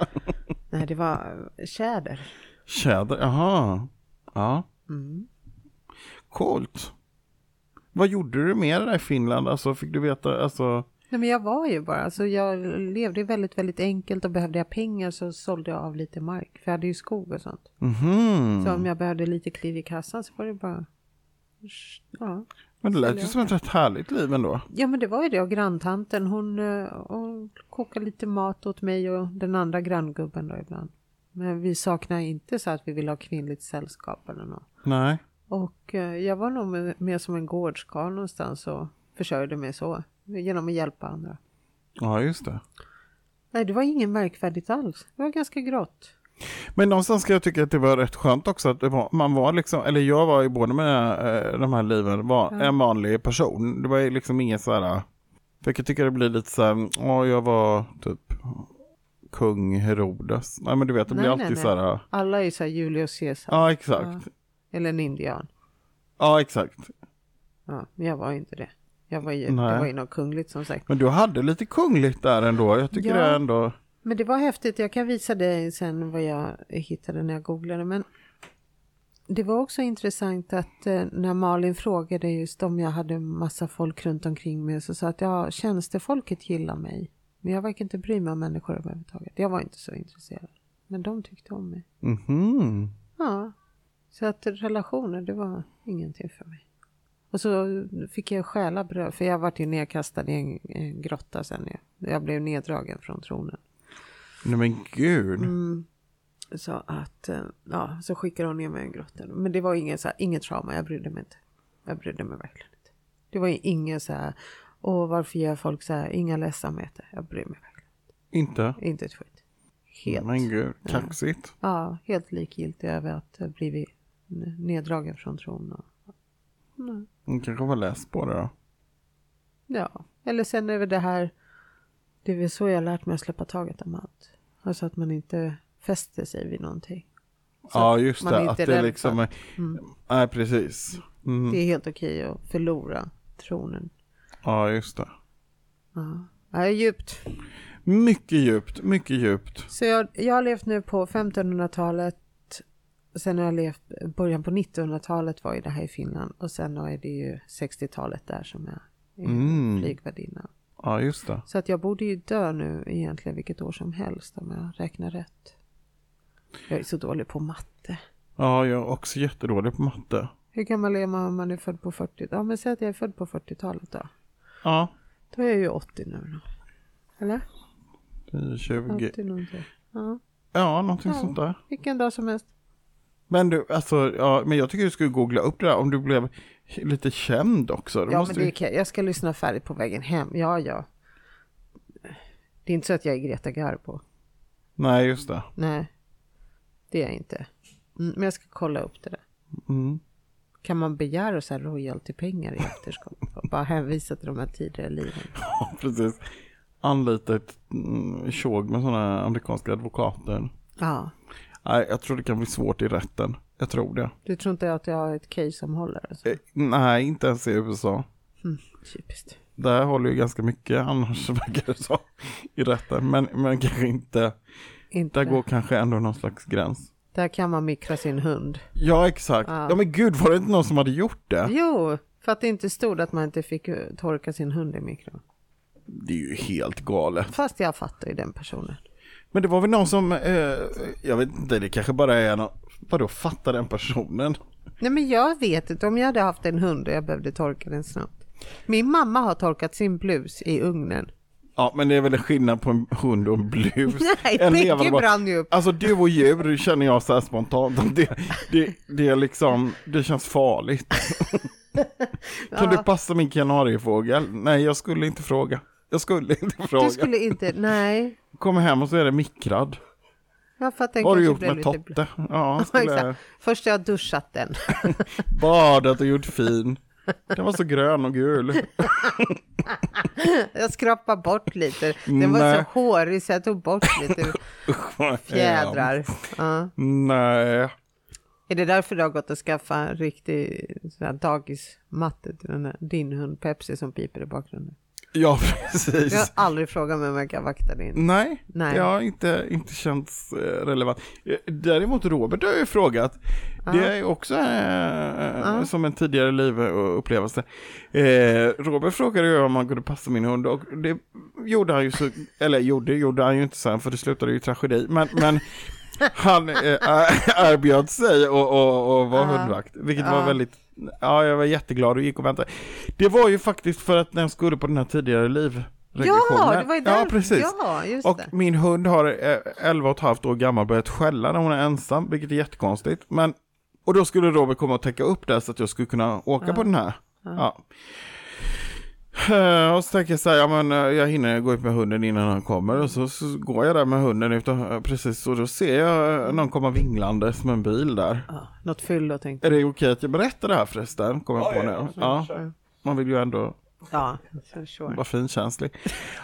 Nej, det var tjäder. Tjäder, jaha. Ja, Mm. coolt. Vad gjorde du mer där i Finland? Alltså, fick du veta, alltså, Nej, men jag var ju bara, alltså jag levde väldigt, väldigt enkelt och behövde jag pengar så sålde jag av lite mark. För jag hade ju skog och sånt. mhm. Så om jag behövde lite kliv i kassan så var det bara, ja. Men det lät ju som ett rätt härligt liv ändå. Ja men det var ju det och granntanten hon, eh, hon kokade lite mat åt mig och den andra granngubben då ibland. Men vi saknar inte så att vi vill ha kvinnligt sällskap eller något. Nej. Och eh, jag var nog med, med som en gårdskarl någonstans och försörjde mig så. Genom att hjälpa andra. Ja, just det. Nej det var inget märkvärdigt alls. Det var ganska grått. Men någonstans ska jag tycka att det var rätt skönt också att var, man var liksom, eller jag var i båda mina eh, de här liven, var Ja. en vanlig person. Det var liksom inget så här, för jag kan tycka det blir lite så här, ja jag var typ kung Herodes. Nej men du vet det blir Nej, alltid nej, så här, Alla är så här Julius Caesar. ja exakt. Eller en indian. Ja exakt. Ja, men jag var ju inte det. Jag var ju, Nej. det var ju något kungligt som sagt. Men du hade lite kungligt där ändå. Jag tycker Ja. det ändå, Men det var häftigt. Jag kan visa dig sen vad jag hittade när jag googlade. Men det var också intressant att eh, när Malin frågade just om jag hade massa folk runt omkring mig så sa att ja, tjänstefolket gillar mig. Men jag verkar inte bry mig om människor överhuvudtaget. Jag var inte så intresserad. Men de tyckte om mig. mhm. Ja. Så att relationer, det var ingenting för mig. Och så fick jag stjäla bröd, för jag vart ju nedkastad i en, en grotta sen. Jag, jag blev neddragen från tronen. Nej men gud. Mm. Så att, eh, ja, så skickade hon ner mig i en grotta. Men det var inget, så här, inget trauma, jag brydde mig inte. Jag brydde mig verkligen inte. Det var ingen så här, åh varför gör folk så här, inga ledsamheter. Jag bryr mig verkligen Inte? inte ett skit. Helt, Men gud, kaxigt. ja, helt likgiltig över att blivit neddragen från tronen. Nej. Hon kanske var läst på det då. Ja, eller sen över det här, det är väl så jag har lärt mig att släppa taget om allt. Alltså att man inte fäster sig vid någonting. Så Ja just är det, att det liksom är, nej precis. Mm. Det är helt okej att förlora tronen. Ja just det. Ja, det är djupt. Mycket djupt, mycket djupt. Så jag, jag har levt nu på 1500-talet. Sen har jag levt, början på 1900-talet var ju det här i Finland. Och sen är det ju 60-talet där som jag är Mm. flygvärdinna. Ja just det. Så att jag borde ju dö nu egentligen vilket år som helst om jag räknar rätt. Jag är så dålig på matte. Ja jag är också jättedålig på matte. Hur gammal är man om man är född på 40? Ja men säg att jag är född på 40-talet då. Ja, Då är jag ju 80 nu då. Eller? det är 20. 80 någonting. Ja, Ja, någonting Ja. sånt där. vilken dag som helst. Men du, alltså, ja, men jag tycker du skulle googla upp det där om du blev lite känd också. Det Ja men det kan, jag- ska lyssna färdigt på vägen hem. Ja ja. Det är inte så att jag är Greta Garbo. Nej, just det. Nej. Det är jag inte. Mm, men jag ska kolla upp det där. Mm. Kan man begära så här royaltypengar i efterskott? Bara hänvisa till de här tidigare liven. Ja, precis. Anlita ett mm, tjog med sådana amerikanska advokater. Ja. Nej, jag tror det kan bli svårt i rätten. Jag tror det. Du tror inte att jag har ett case som håller? Alltså? Eh, nej, inte ens i USA. Mm, typiskt. Där håller ju ganska mycket annars verkar det så i rätten. Men, men kanske inte, Inte. där går kanske ändå någon slags gräns. Där kan man mikra sin hund. Ja, exakt. Ja. Ja, men gud, var det inte någon som hade gjort det? Jo, för att det inte stod att man inte fick eh, torka sin hund i mikron. Det är ju helt galet. Fast jag fattar ju den personen. Men det var väl någon som, eh, jag vet inte, det kanske bara är någon, vadå fattar den personen? Nej men jag vet inte om jag hade haft en hund och jag behövde torka den snabbt. Min mamma har torkat sin blus i ugnen. Ja, men det är väl en skillnad på en hund och en blus. Nej, En bägge brann ju upp. Alltså du och djur känner jag så här spontant, det, det, det är liksom, det känns farligt. Kan du passa min kanariefågel? Nej, jag skulle inte fråga. Jag skulle inte fråga. Du skulle inte, nej. Kommer hem och så är det mikrad. Ja, för att den Vad har du gjort med lite... Totte? Ja, skulle. Först har jag duschat den. badat och gjort fin. Den var så grön och gul. Jag skrapade bort lite. Den var Nej. så hårig så jag tog bort lite fjädrar. Ja. Nej. Är det därför du har gått och skaffat en riktig dagismatte till den här, din hund Pepsi som piper i bakgrunden? Ja, Jag har precis. aldrig frågat mig om jag kan vakta din. Nej, Nej. det har inte, inte känts eh, relevant. Eh, Däremot Robert har ju frågat, det är också eh, som en tidigare livupplevelse. Eh, Robert frågade ju om han kunde passa min hund och det gjorde han ju så, eller gjorde, gjorde han ju inte sen för det slutade ju i tragedi. Men, men han eh, erbjöd sig och, och, och var hundvakt, vilket Ja. var väldigt Ja, jag var jätteglad och gick och väntade. Det var ju faktiskt för att den skulle på den här tidigare liv Ja, det var ju där. Ja, precis. Ja, Och det. min hund har eh, 11 och ett halvt år gammal börjat skälla när hon är ensam, vilket är jättekonstigt. Men, och då skulle Robert komma och täcka upp det så att jag skulle kunna åka på den här. Ja. Eh, Och så tänker jag så här, ja men eh, jag hinner gå ut med hunden innan han kommer och så, så går jag där med hunden utan, eh, precis och då ser jag någon komma vinglande som en bil där. Ja, något fyllo tänkte Är det okej att jag berättar det här förresten? Kommer jag på nu. Ja, man vill ju ändå Ja, så sure. vara finkänslig.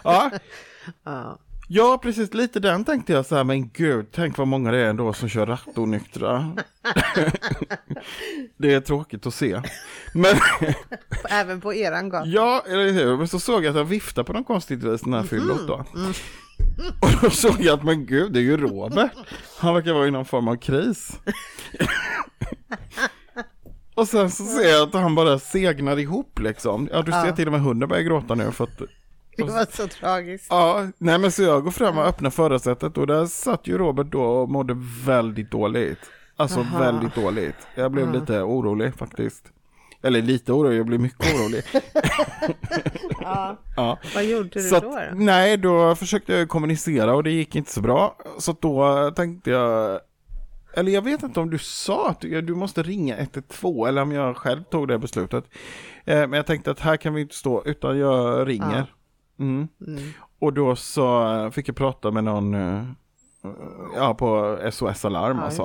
Ja, Ja. Ja, precis lite den tänkte jag så här, men gud, tänk vad många det är ändå som kör rattonyktra. det är tråkigt att se. Men Även på eran gata. ja, eller hur, men så såg jag att han viftade på något konstigt vis den här fyllot då. Och då såg jag att, men gud, det är ju Robert. Han verkar vara i någon form av kris. Och sen så ser jag att han bara segnar ihop liksom. Ja, du ser Ja. till och med hunden börjar gråta nu för att Det var så tragiskt. Ja, nej men så jag går fram och öppnar förarsätet och där satt ju Robert då och mådde väldigt dåligt. Alltså Aha. väldigt dåligt. Jag blev lite orolig faktiskt. Eller lite orolig, jag blev mycket orolig. Ja. ja. Vad gjorde du Så att, då? då? nej, då försökte jag kommunicera och det gick inte så bra. Så då tänkte jag, eller jag vet inte om du sa att du, måste ringa 112 eller om jag själv tog det beslutet. Eh, men jag tänkte att här kan vi inte stå utan jag ringer. Mm. Mm. Och då så fick jag prata med någon eh, ja, på SOS Alarm Ja, alltså.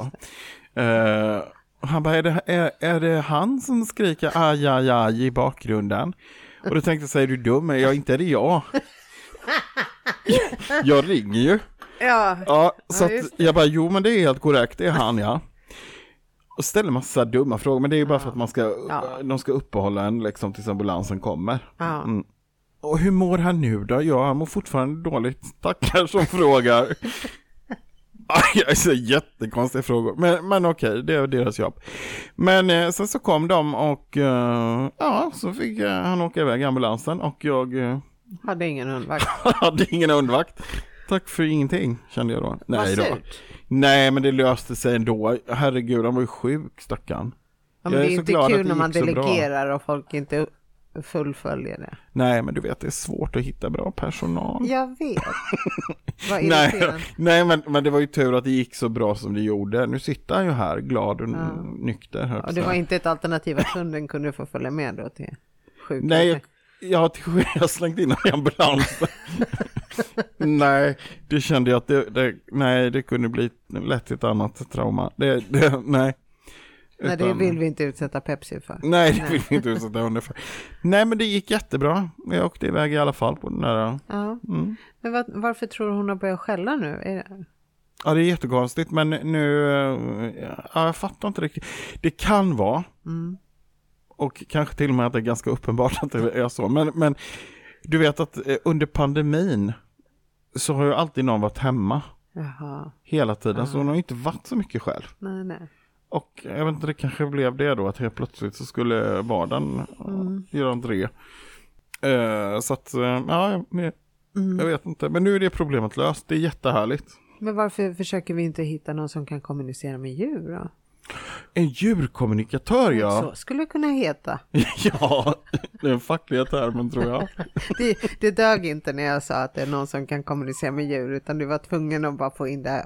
och han bara, är det, är, är det han som skriker aj, aj, aj i bakgrunden? Och då tänkte jag, säger du dum? Ja, inte är det jag. jag ringer ju. Ja, Ja, så Ja, jag bara, jo men det är helt korrekt, det är han ja. Och ställer massa dumma frågor, men det är ju bara för att man ska, Ja. de ska uppehålla en liksom tills ambulansen kommer. ja. Mm. Och hur mår han nu då? Ja, han mår fortfarande dåligt. Tackar som frågar. Aj, jag så jättekonstiga frågor. Men, men okej, det är deras jobb. Men eh, sen så kom de och eh, ja, så fick eh, han åka iväg ambulansen och jag eh, hade ingen hundvakt. hade ingen hundvakt. Tack för ingenting, kände jag då. Nej då. Nej, men det löste sig ändå. Herregud, han var ju sjuk, stackarn. Ja, Jag men är det är så inte kul när man delegerar och folk inte fullföljer det. Nej, men du vet, det är svårt att hitta bra personal. Jag vet. Vad Nej, nej men, men det var ju tur att det gick så bra som det gjorde. Nu sitter han ju här glad och Ja. nykter. Och det var inte ett alternativ att hunden kunde få följa med då till sjukhuset? Nej, jag, jag jag har slängt in honom i ambulansen. nej, det kände jag att det, det, nej, det kunde bli lätt ett annat trauma. Det, det, nej. Nej, det vill vi inte utsätta Pepsi för. Nej, det vill vi inte utsätta hunden för. Nej, men det gick jättebra. Jag åkte iväg i alla fall på den där. Ja. Mm. Men var, varför tror du hon har börjat skälla nu? Är det... Ja, det är jättekonstigt, men nu, ja, jag fattar inte riktigt. Det kan vara, mm. och kanske till och med att det är ganska uppenbart att det är så, men, men du vet att eh, under pandemin så har ju alltid någon varit hemma. Jaha. Hela tiden, Jaha. så hon har inte varit så mycket själv. Nej, nej. Och jag vet inte, det kanske blev det då att helt plötsligt så skulle vardagen mm. göra entré. Uh, så att, uh, ja, jag, mm. jag vet inte. Men nu är det problemet löst, det är jättehärligt. Men varför försöker vi inte hitta någon som kan kommunicera med djur då? En djurkommunikatör ja. Så skulle det kunna heta. ja, det är den fackliga termen tror jag. det, det dög inte när jag sa att det är någon som kan kommunicera med djur utan du var tvungen att bara få in det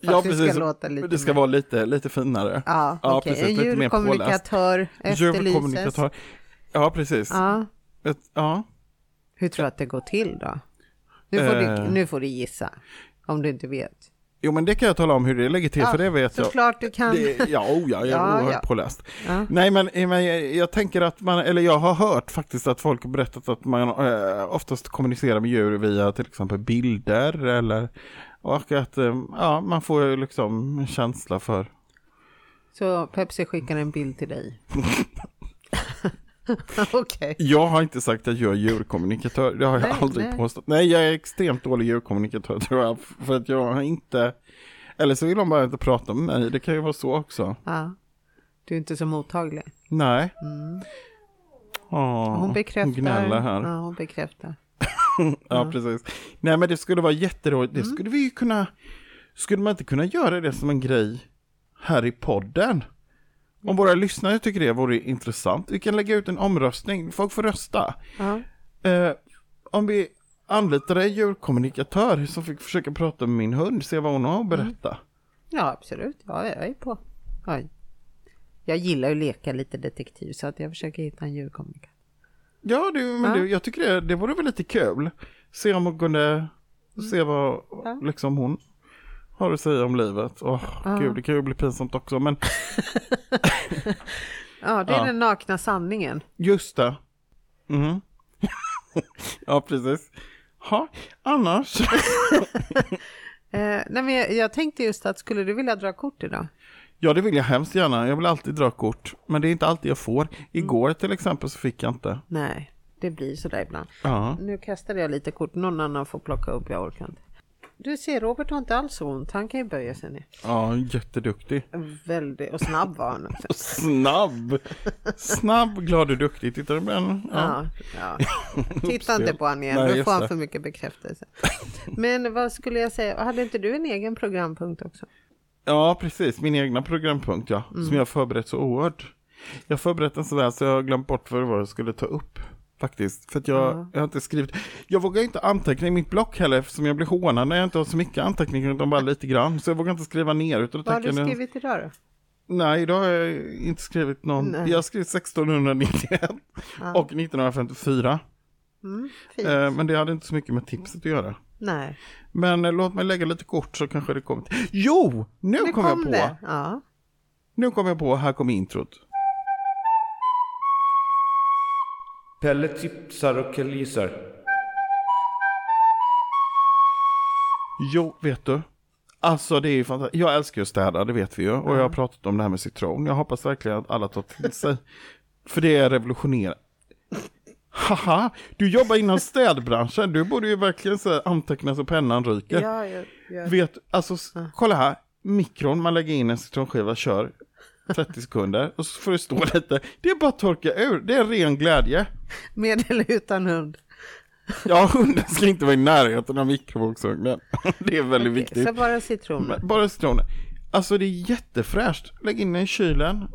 Ja, precis. Ska, låta lite det ska vara lite, lite finare. Ja, ja okay. precis. En djurkommunikatör efterlyses. Ja, precis. Ja. Ett, ja. Hur tror du att det går till då? Nu får, eh. du, nu får du gissa, om du inte vet. Jo men det kan jag tala om hur det ligger till, ja, för det vet jag. Såklart du kan. Det, ja, oh, ja, jag är ja, oerhört ja. påläst. Ja. Nej men, men jag, jag, tänker att man, eller jag har hört faktiskt att folk har berättat att man eh, oftast kommunicerar med djur via till exempel bilder eller och att eh, ja, man får liksom en känsla för. Så Pepsi skickar en bild till dig? okay. Jag har inte sagt att jag är djurkommunikatör, det har jag nej, aldrig nej. påstått. Nej, jag är extremt dålig djurkommunikatör tror jag, för att jag har inte, eller så vill de bara inte prata med mig, det kan ju vara så också. Ja. Du är inte så mottaglig. Nej. Mm. Åh, hon bekräftar. Gnäller här. Ja, hon bekräftar. Ja, precis. Nej, men det skulle vara jätteroligt. Det mm. skulle vi ju kunna, skulle man inte kunna göra det som en grej här i podden? Om våra lyssnare tycker det vore intressant. Vi kan lägga ut en omröstning. Folk får rösta. Eh, om vi anlitar en djurkommunikatör som fick försöka prata med min hund, se vad hon har att mm. berätta. Mm. Ja, absolut. Ja, jag är på. Ja. Jag gillar att leka lite detektiv så att jag försöker hitta en djurkommunikatör. Ja, du, men ja. Du, jag tycker det, det vore väl lite kul. Se om hon kunde, mm. se vad ja. liksom hon har att säga om livet. Åh, ja. gud, det kan ju bli pinsamt också, men... ja, det är ja. den nakna sanningen. Just det. Mm. ja, precis. Ha, annars? eh, nej, men jag, jag, tänkte just att skulle du vilja dra kort idag? Ja, det vill jag hemskt gärna. Jag vill alltid dra kort. Men det är inte alltid jag får. Igår mm. till exempel så fick jag inte. Nej, det blir sådär ibland. Ja. Nu kastade jag lite kort. Någon annan får plocka upp. Jag orkar inte. Du ser, Robert har inte alls ont. Han kan ju böja sig ner. Ja, jätteduktig. Väldigt, och snabb var han också. snabb! Snabb, glad och duktig. Tittar du på den? Ja. ja, ja. Titta inte på honom igen, Nej, då får han för mycket bekräftelse. Men vad skulle jag säga, hade inte du en egen programpunkt också? Ja, precis. Min egna programpunkt, ja. Mm. Som jag har förberett så oerhört. Jag har förberett den sådär så jag har glömt bort vad det var jag skulle ta upp. Faktiskt. För att jag, mm. jag har inte skrivit. Jag vågar inte anteckna i mitt block heller eftersom jag blir hånad när jag inte har så mycket anteckningar utan bara lite grann. Så jag vågar inte skriva ner. Utan vad har du skrivit idag då? Nej, idag har jag inte skrivit någon. Nej. Jag har skrivit 1691 ja. och 1954. Mm, eh, men det hade inte så mycket med tipset att göra. Nej. Men eh, låt mig lägga lite kort så kanske det kommer. Jo, nu kom, kom jag på. Det. Ja. Nu kom jag på, här kommer introt. Pelle tipsar och killgissar. Jo, vet du. Alltså det är ju fantastiskt. Jag älskar att städa, det vet vi ju. Och jag har pratat om det här med citron. Jag hoppas verkligen att alla tar till sig. För det är revolutionerande. Haha, du jobbar inom städbranschen. Du borde ju verkligen så anteckna så pennan ryker. Ja, ja, ja. Vet, alltså kolla här. Mikron, man lägger in en citronskiva, kör 30 sekunder och så får det stå lite. Det är bara att torka ur, det är ren glädje. Med eller utan hund? Ja, hunden ska inte vara i närheten av mikrovågsugnen. Det är väldigt okay, viktigt. Så bara citroner? Bara citroner. Alltså det är jättefräscht. Lägg in den i kylen.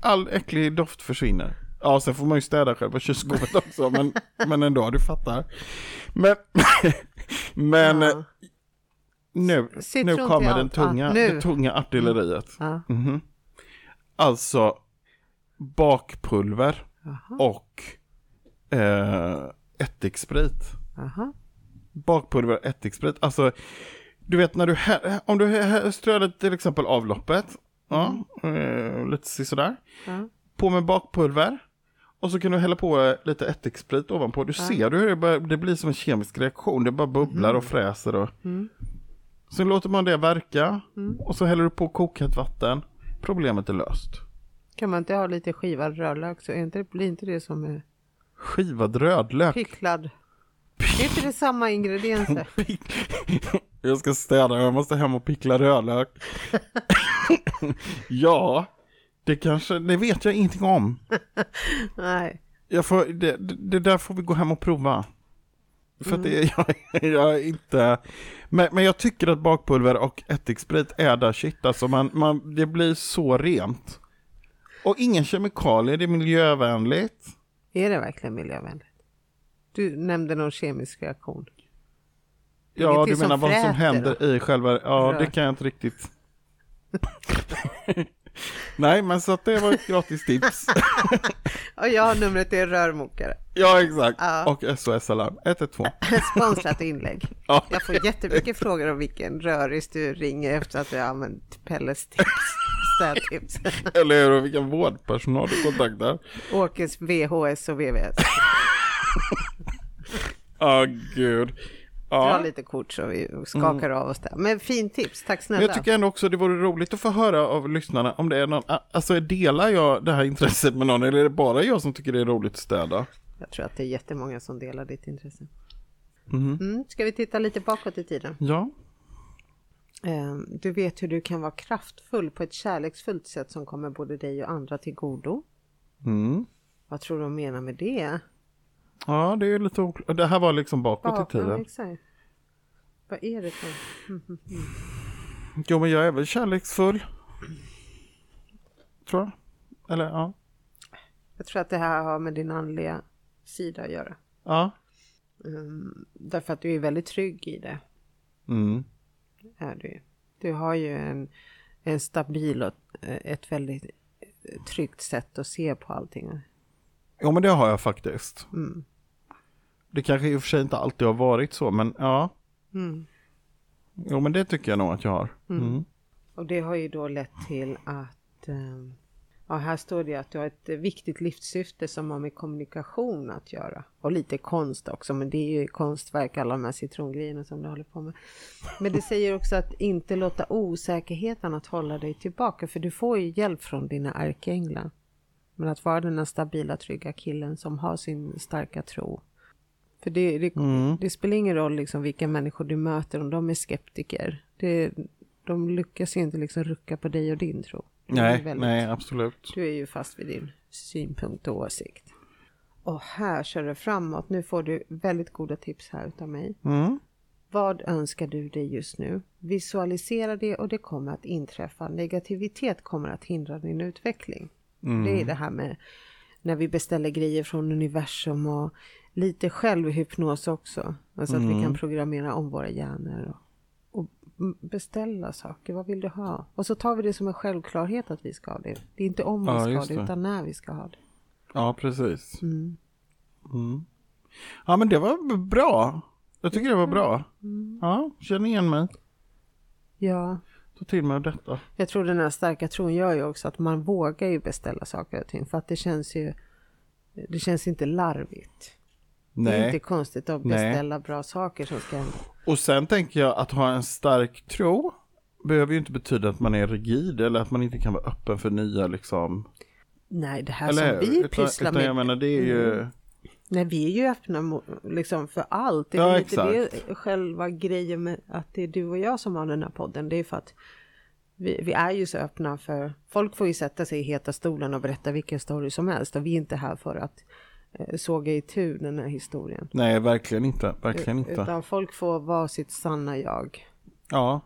All äcklig doft försvinner. Ja, sen får man ju städa själva kylskåpet också, men, men ändå, du fattar. Men, men ja. nu, nu kommer den tunga, ah, det tunga artilleriet. Mm. Mm -hmm. Alltså, bakpulver Aha. och eh, ättiksprit. Aha. Bakpulver och ättiksprit, alltså du vet när du, om du strör till exempel avloppet Ja, eh, lite sådär. Ja. På med bakpulver. Och så kan du hälla på lite ättiksprit ovanpå. Du ser du hur det, börjar, det blir som en kemisk reaktion. Det bara bubblar och fräser. Och... Mm. Så låter man det verka. Och så häller du på kokhett vatten. Problemet är löst. Kan man inte ha lite skivad rödlök så är inte, blir inte det som är Skivad rödlök. picklad? Är inte det samma ingredienser? Jag ska städa, jag måste hem och pickla rödlök. ja, det kanske, det vet jag ingenting om. Nej. Jag får, det, det där får vi gå hem och prova. För att det är jag, jag är inte... Men, men jag tycker att bakpulver och ättiksprit är där shit. Alltså man, man, det blir så rent. Och ingen kemikalier, det är miljövänligt. Är det verkligen miljövänligt? Du nämnde någon kemisk reaktion. Ja, du menar vad som händer då? i själva... Ja, Rör. det kan jag inte riktigt. Nej, men så att det var ett gratis tips. Och jag har numret till rörmokare. ja, exakt. Ja. Och SOS Alarm 112. Sponsrat inlägg. Ja. Jag får jättemycket frågor om vilken röris du ringer efter att du har använt Pelles tips. Städtips. Eller hur? Och vilken vårdpersonal du kontaktar. Åkes VHS och VVS. Ja, gud. Dra lite kort så vi skakar av oss där. Men fin tips, tack Men snälla. jag tycker ändå också det vore roligt att få höra av lyssnarna om det är någon, alltså delar jag det här intresset med någon eller är det bara jag som tycker det är roligt att städa? Jag tror att det är jättemånga som delar ditt intresse. Mhm. Mm, ska vi titta lite bakåt i tiden? Ja. Ehm, Du vet hur du kan vara kraftfull på ett kärleksfullt sätt som kommer både dig och andra till godo. Mm. Vad tror du de menar med det? Ja, det är lite oklart. Det här var liksom bakåt i Ja, tiden. exakt. Vad är det för? Jo, men jag är väl kärleksfull. Tror jag. Eller ja. Jag tror att det här har med din andliga sida att göra. Ja. Ehm, Därför att du är väldigt trygg i det. Mm. Är du. du har ju en, en stabil och eh, ett väldigt eh, tryggt sätt att se på allting. Jo, men det har jag faktiskt. Mm. Det kanske i och för sig inte alltid har varit så, men ja. Mm. Jo, men det tycker jag nog att jag har. Mm. Och det har ju då lett till att eh, Ja, här står det att du har ett viktigt livssyfte som har med kommunikation att göra. Och lite konst också, men det är ju konstverk, alla de här citrongrejerna som du håller på med. Men det säger också att inte låta osäkerheten att hålla dig tillbaka, för du får ju hjälp från dina ärkeänglar. Men att vara den här stabila, trygga killen som har sin starka tro. För det, det, Mm. det spelar ingen roll liksom vilka människor du möter, om de är skeptiker. Det, de lyckas ju inte liksom rucka på dig och din tro. Du Nej, väldigt- nej, absolut. du är ju fast vid din synpunkt och åsikt. Och här kör det framåt. Nu får du väldigt goda tips här utav mig. Mm. Vad önskar du dig just nu? Visualisera det och det kommer att inträffa. Negativitet kommer att hindra din utveckling. Det är det här med när vi beställer grejer från universum och lite självhypnos också. Alltså att vi kan programmera om våra hjärnor och, och beställa saker. Vad vill du ha? Och så tar vi det som en självklarhet att vi ska ha det. Det är inte om vi Ja, ska ha det det. utan när vi ska ha det. Ja, precis. Mm. Mm. Ja, men det var bra. Jag tycker det var bra. Ja, känner igen mig. Ja, Ta till mig detta. jag tror den här starka tron gör ju också att man vågar ju beställa saker och ting. För att det känns ju, det känns inte larvigt. Det är Nej. inte konstigt att Nej. beställa bra saker som ska. Och sen tänker jag att ha en stark tro behöver ju inte betyda att man är rigid eller att man inte kan vara öppen för nya liksom. Nej, det här Eller som vi? Utan, pysslar utan jag med. menar det är ju. Mm. Nej, vi är ju öppna liksom för allt. Det är Ja, inte det själva grejen med att det är du och jag som har den här podden. Det är för att vi, vi är ju så öppna för folk får ju sätta sig i heta stolen och berätta vilken story som helst och vi är inte här för att såga i tur den här historien. Nej, verkligen inte. Verkligen inte. Utan folk får vara sitt sanna jag. Ja.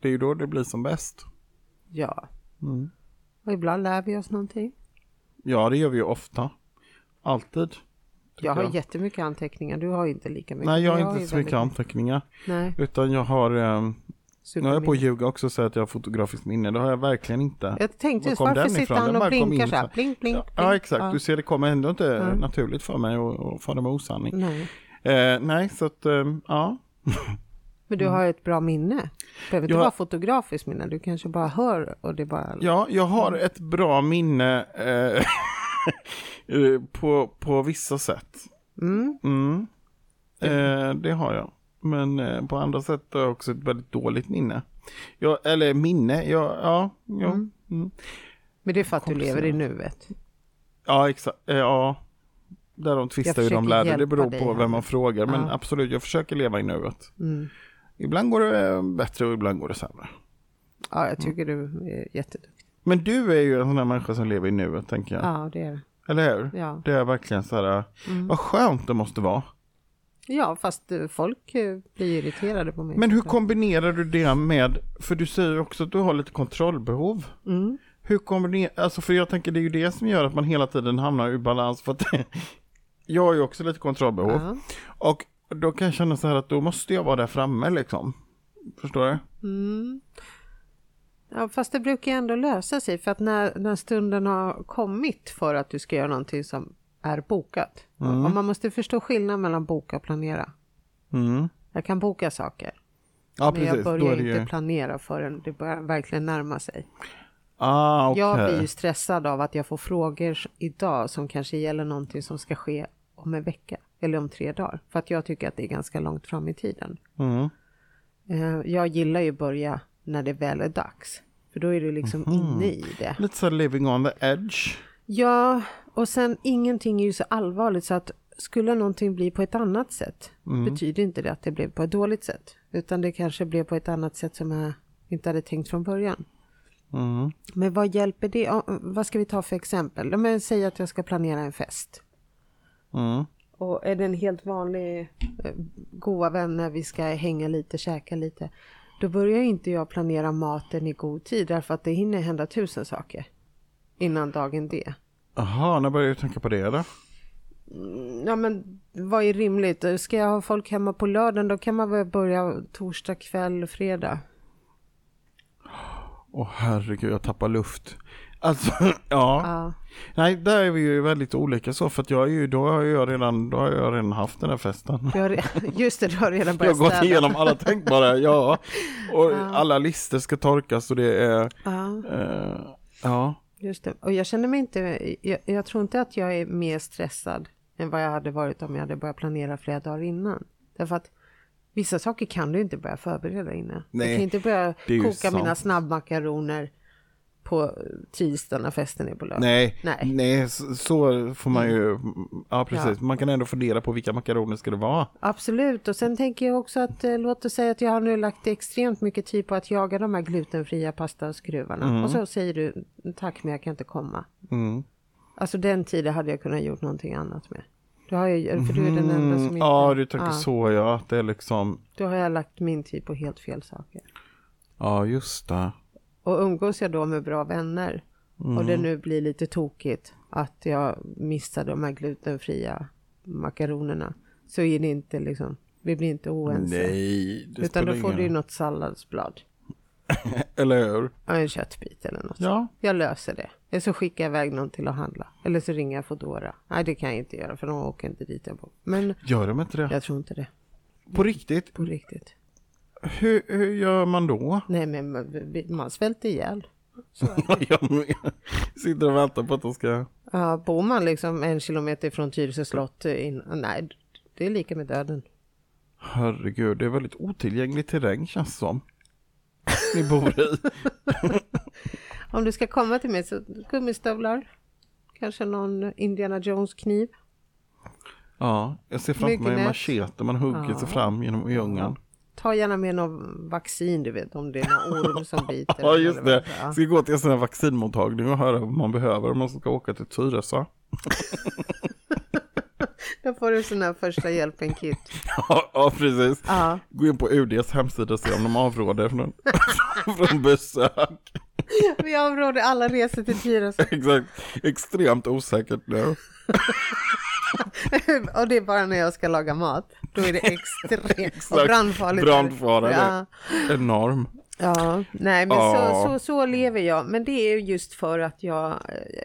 Det är ju då det blir som bäst. Ja. Mm. Och ibland lär vi oss någonting. Ja, det gör vi ju ofta. Alltid. Jag har jag. jättemycket anteckningar, du har inte lika mycket. Nej, jag har Men inte så mycket anteckningar. Nej, Utan jag har, um, nu har jag på att ljuga också och säga att jag har fotografiskt minne. Det har jag verkligen inte. Jag tänkte just varför sitter han och blinkar in så här? Blink, blink, Ja, blink. ja, exakt. Ja. Du ser, det kommer ändå inte Ja. naturligt för mig att, fara med osanning. Nej. Eh, nej, så att, ehm, ja. Men du har ett bra minne. Det behöver inte vara fotografiskt minne, du kanske bara hör och det bara... Ja, jag har ett bra minne eh, eh, på, på vissa sätt. Mm. Mm. Eh, det har jag. Men eh, på andra sätt har jag också ett väldigt dåligt minne. Jag, eller minne, ja, ja, ja. Mm. Mm. Men det är för att du lever i nuet. Ja, exakt. Eh, ja. Där de tvistar Jag ju de lärde. Det beror på vem man frågar. Men Ja. absolut, jag försöker leva i nuet. Mm. Ibland går det eh, bättre och ibland går det sämre. Ja, jag tycker du är jätteduktig. Men du är ju en sån där människa som lever i nuet, tänker jag. Ja, det är det. Eller hur? Ja. Det är verkligen så här, Mm. vad skönt det måste vara. Ja, fast eh, folk eh, blir irriterade på mig. Men hur kombinerar du det med, för du säger också att du har lite kontrollbehov. Mm. Hur kombinerar, alltså för jag tänker det är ju det som gör att man hela tiden hamnar ur balans. För att jag har ju också lite kontrollbehov. Ja. Och då kan jag känna så här att då måste jag vara där framme liksom. Förstår du? Mm. Ja, fast det brukar ju ändå lösa sig för att när, när stunden har kommit för att du ska göra någonting som är bokat. Mm. Och man måste förstå skillnaden mellan boka och planera. Mm. Jag kan boka saker, Ja men jag precis, då börjar det inte ju... planera förrän det börjar verkligen närma sig. Ah, okej. Jag blir ju stressad av att jag får frågor idag som kanske gäller någonting som ska ske om en vecka eller om tre dagar. För att jag tycker att det är ganska långt fram i tiden. Mm. Eh, Jag gillar ju att börja när det väl är dags. För då är du liksom inne i det. Lite så living on the edge. Ja, och sen ingenting är ju så allvarligt så att skulle någonting bli på ett annat sätt betyder inte det att det blev på ett dåligt sätt. Utan det kanske blev på ett annat sätt som jag inte hade tänkt från början. Mm. Men vad hjälper det? Vad ska vi ta för exempel? Men säg att jag ska planera en fest. Mm. Och är det en helt vanlig eh, goa vänner, vi ska hänga lite, käka lite. Då börjar inte jag planera maten i god tid därför att det hinner hända tusen saker innan dagen det. Jaha, när började du tänka på det då? Ja men vad är rimligt? Ska jag ha folk hemma på lördagen då kan man väl börja torsdag kväll, fredag. Åh herregud, jag tappar luft. Alltså, ja. Ja. Nej, där är vi ju väldigt olika så för att jag är ju, då har jag redan, då har jag redan haft den här festen. Re- just det, du har redan Jag har börjat gått igenom alla tänkbara, ja. Och alla listor ska torkas och det är, Ja, eh, ja. Just det. Och jag känner mig inte, jag, jag tror inte att jag är mer stressad än vad jag hade varit om jag hade börjat planera flera dagar innan. Därför att vissa saker kan du inte börja förbereda innan. Nej, jag kan inte börja koka sant. mina snabbmakaroner på tisdag när festen är på lördag. Nej, Nej. nej, så, så får man ju, ja precis, man kan ändå fundera på vilka makaroner ska det vara. Absolut, och sen tänker jag också att eh, låt oss säga att jag har nu lagt extremt mycket tid på att jaga de här glutenfria pastaskruvarna. Och så säger du tack men jag kan inte komma. Mm. Alltså den tiden hade jag kunnat gjort någonting annat med. Då har jag, för du är den enda som Mm, inte... ja, du tänker ja, så ja, att det är liksom, Då har jag lagt min tid på helt fel saker. ja just det. Och umgås jag då med bra vänner och det nu blir lite tokigt att jag missar de här glutenfria makaronerna så är det inte liksom, vi blir inte oense. Nej, det Utan då får ingen du ju något salladsblad. Eller hur? Och en köttbit eller något. Ja. Jag löser det. Eller så skickar jag iväg någon till att handla. Eller så ringer jag Foodora. Nej det kan jag inte göra för de åker inte dit jag bor. Men Gör de inte det? jag tror inte det. På riktigt? På riktigt. Hur, hur gör man då? Nej men man- man svälter ihjäl. jag sitter och väntar på att de ska... Ja, bor man liksom en kilometer från Tyresö slott in, nej det är lika med döden. Herregud, det är väldigt otillgänglig terräng känns som. Ni bor i. Om du ska komma till mig så gummistövlar. Kanske någon Indiana Jones kniv. Ja, jag ser framför mig en machete man hugger sig fram genom djungeln. Ta gärna med någon vaccin du vet om det är någon orm som biter. Ja, just det. är. Ska gå till en sån här vaccinmottagning och höra vad man behöver om man ska åka till Tyresö. Då får du sån här första hjälpen-kit. Ja, ja, precis. Ja. Gå in på UDs hemsida och se om de avråder från, från besök. Vi avråder alla resor till Tyresö. Exakt. Extremt osäkert nu. Och det är bara när jag ska laga mat. Då är det extremt och brandfarligt. Brandfara, Ja. Enorm. Ja, nej men Ja. så, så, så lever jag. Men det är ju just för att jag,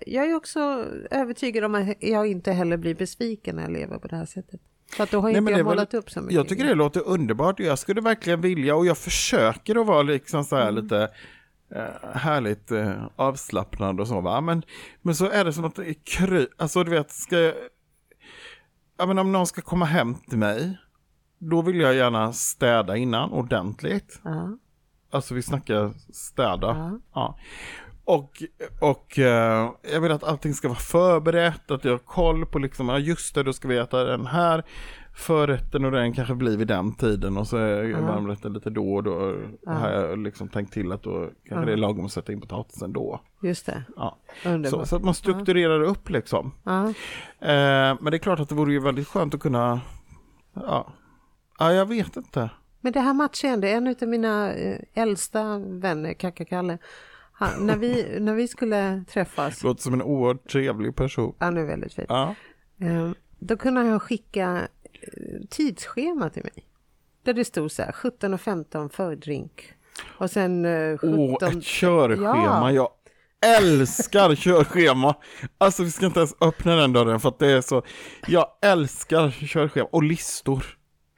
jag är också övertygad om att jag inte heller blir besviken när jag lever på det här sättet. För att då har Nej, inte jag är väl- målat upp så mycket. Jag tycker det låter underbart och jag skulle verkligen vilja och jag försöker att vara liksom så här lite eh, härligt eh, avslappnad och så va. Men, men så är det som att det är kry, alltså du vet, ska jag, ja men om någon ska komma hem till mig, då vill jag gärna städa innan ordentligt. Ja, Alltså vi snackar städa. ja. Ja. Och, och eh, jag vill att allting ska vara förberett, att jag har koll på liksom, ja just det, då ska vi äta den här förrätten och den kanske blir vid den tiden och så är Ja. varmrätten lite då och då Ja. har jag liksom tänkt till att då kanske Ja. det är lagom att sätta in potatisen då. Just det. Ja. Så, så att man strukturerar upp liksom. Ja. Eh, men det är klart att det vore ju väldigt skönt att kunna, ja, ja jag vet inte. Men det här matchande, en av mina eh, äldsta vänner, Kaka-Kalle, han, när, vi, när vi skulle träffas, Låter som en oerhört trevlig person. han är väldigt fin, Ja. eh, då kunde han skicka tidsschema till mig. Där det stod så här 17 och 15 för drink. Och sen eh, 17... Åh, ett körschema. Ja. Jag älskar körschema. Alltså vi ska inte ens öppna den dörren för att det är så. Jag älskar körschema och listor.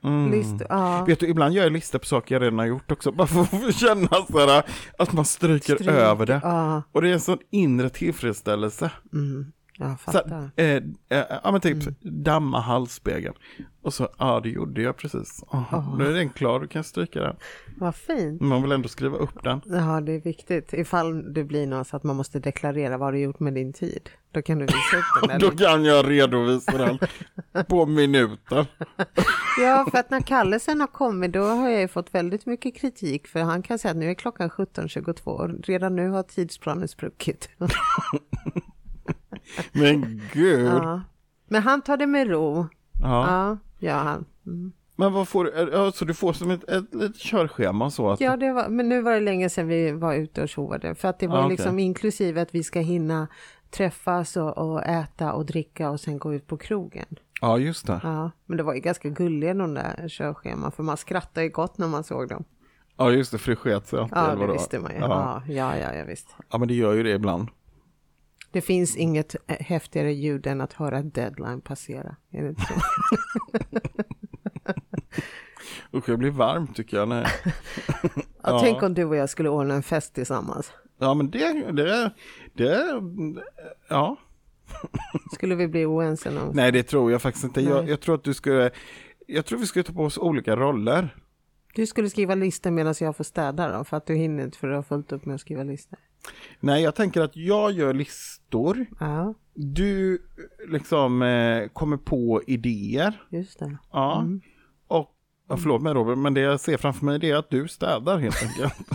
Mm. List, ja. Vet du, ibland gör jag listor på saker jag redan har gjort också. Bara för att känna sådär, att man stryker Stryk. över det. Ja, Och det är en sån inre tillfredsställelse. mm, jag Så, fattar. eh, eh, ja men typ Mm. damma halsspegeln. Och så, ja det gjorde jag precis. Oh, Nu är den klar, du kan stryka den. Vad fint. Man vill ändå skriva upp den. Ja, det är viktigt. Ifall det blir något så att man måste deklarera vad du gjort med din tid. Då kan du visa upp den. Då kan jag redovisa den på minuten. Ja, för att när Kalle sen har kommit då har jag ju fått väldigt mycket kritik för han kan säga att nu är klockan 17.22 och redan nu har tidsplanen spruckit. Men gud. Ja. Men han tar det med ro. Ja, ja han. Mm. Men vad får du, alltså du får som ett, ett, ett körschema så att, Ja, det var, men nu var det länge sedan vi var ute och tjovade. För att det var Ah, okej. liksom inklusive att vi ska hinna träffas och, och äta och dricka och sen gå ut på krogen. ja just det. Ja, men det var ju ganska gulliga de där körscheman för man skrattade ju gott när man såg dem. Ja just det, för det sket sig. Ja, det visste man ju. Ja, ja, ja visst. ja men det gör ju det ibland. Det finns inget eh, häftigare ljud än att höra deadline passera. Är det inte så? Usch jag blir varm tycker jag. Nej. Ja, Ja. Tänk om du och jag skulle ordna en fest tillsammans. Ja men det, det, det, ja. Skulle vi bli oense någon? Nej det tror jag faktiskt inte. Jag, jag tror att du skulle, jag tror vi skulle ta på oss olika roller. Du skulle skriva listor medan jag får städa då, för att du hinner inte för du har fullt upp med att skriva listor. Nej jag tänker att jag gör listor. Ja, Du liksom eh, kommer på idéer. just det. Ja. Mm. Och, ja, förlåt mig Robert, men det jag ser framför mig det är att du städar helt enkelt.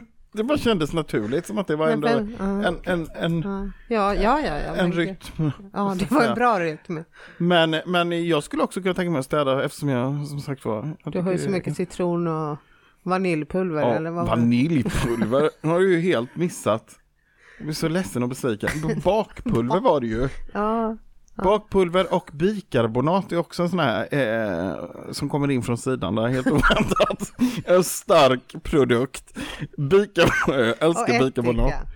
det bara kändes naturligt, som att det var ändå ja. en, en, en, Ja, ja, ja. en rytm. Ja, det var en bra rytm. Men, men jag skulle också kunna tänka mig att städa eftersom jag som sagt var... Du har ju så mycket citron och vaniljpulver Ja, eller vad vaniljpulver har du ju helt missat. Jag blir så ledsen och besviken. Bakpulver var det ju. Ja, Bakpulver och bikarbonat är också en sån här eh, som kommer in från sidan där helt oväntat. en stark produkt. Bika, jag och älskar bikarbonat. ättika.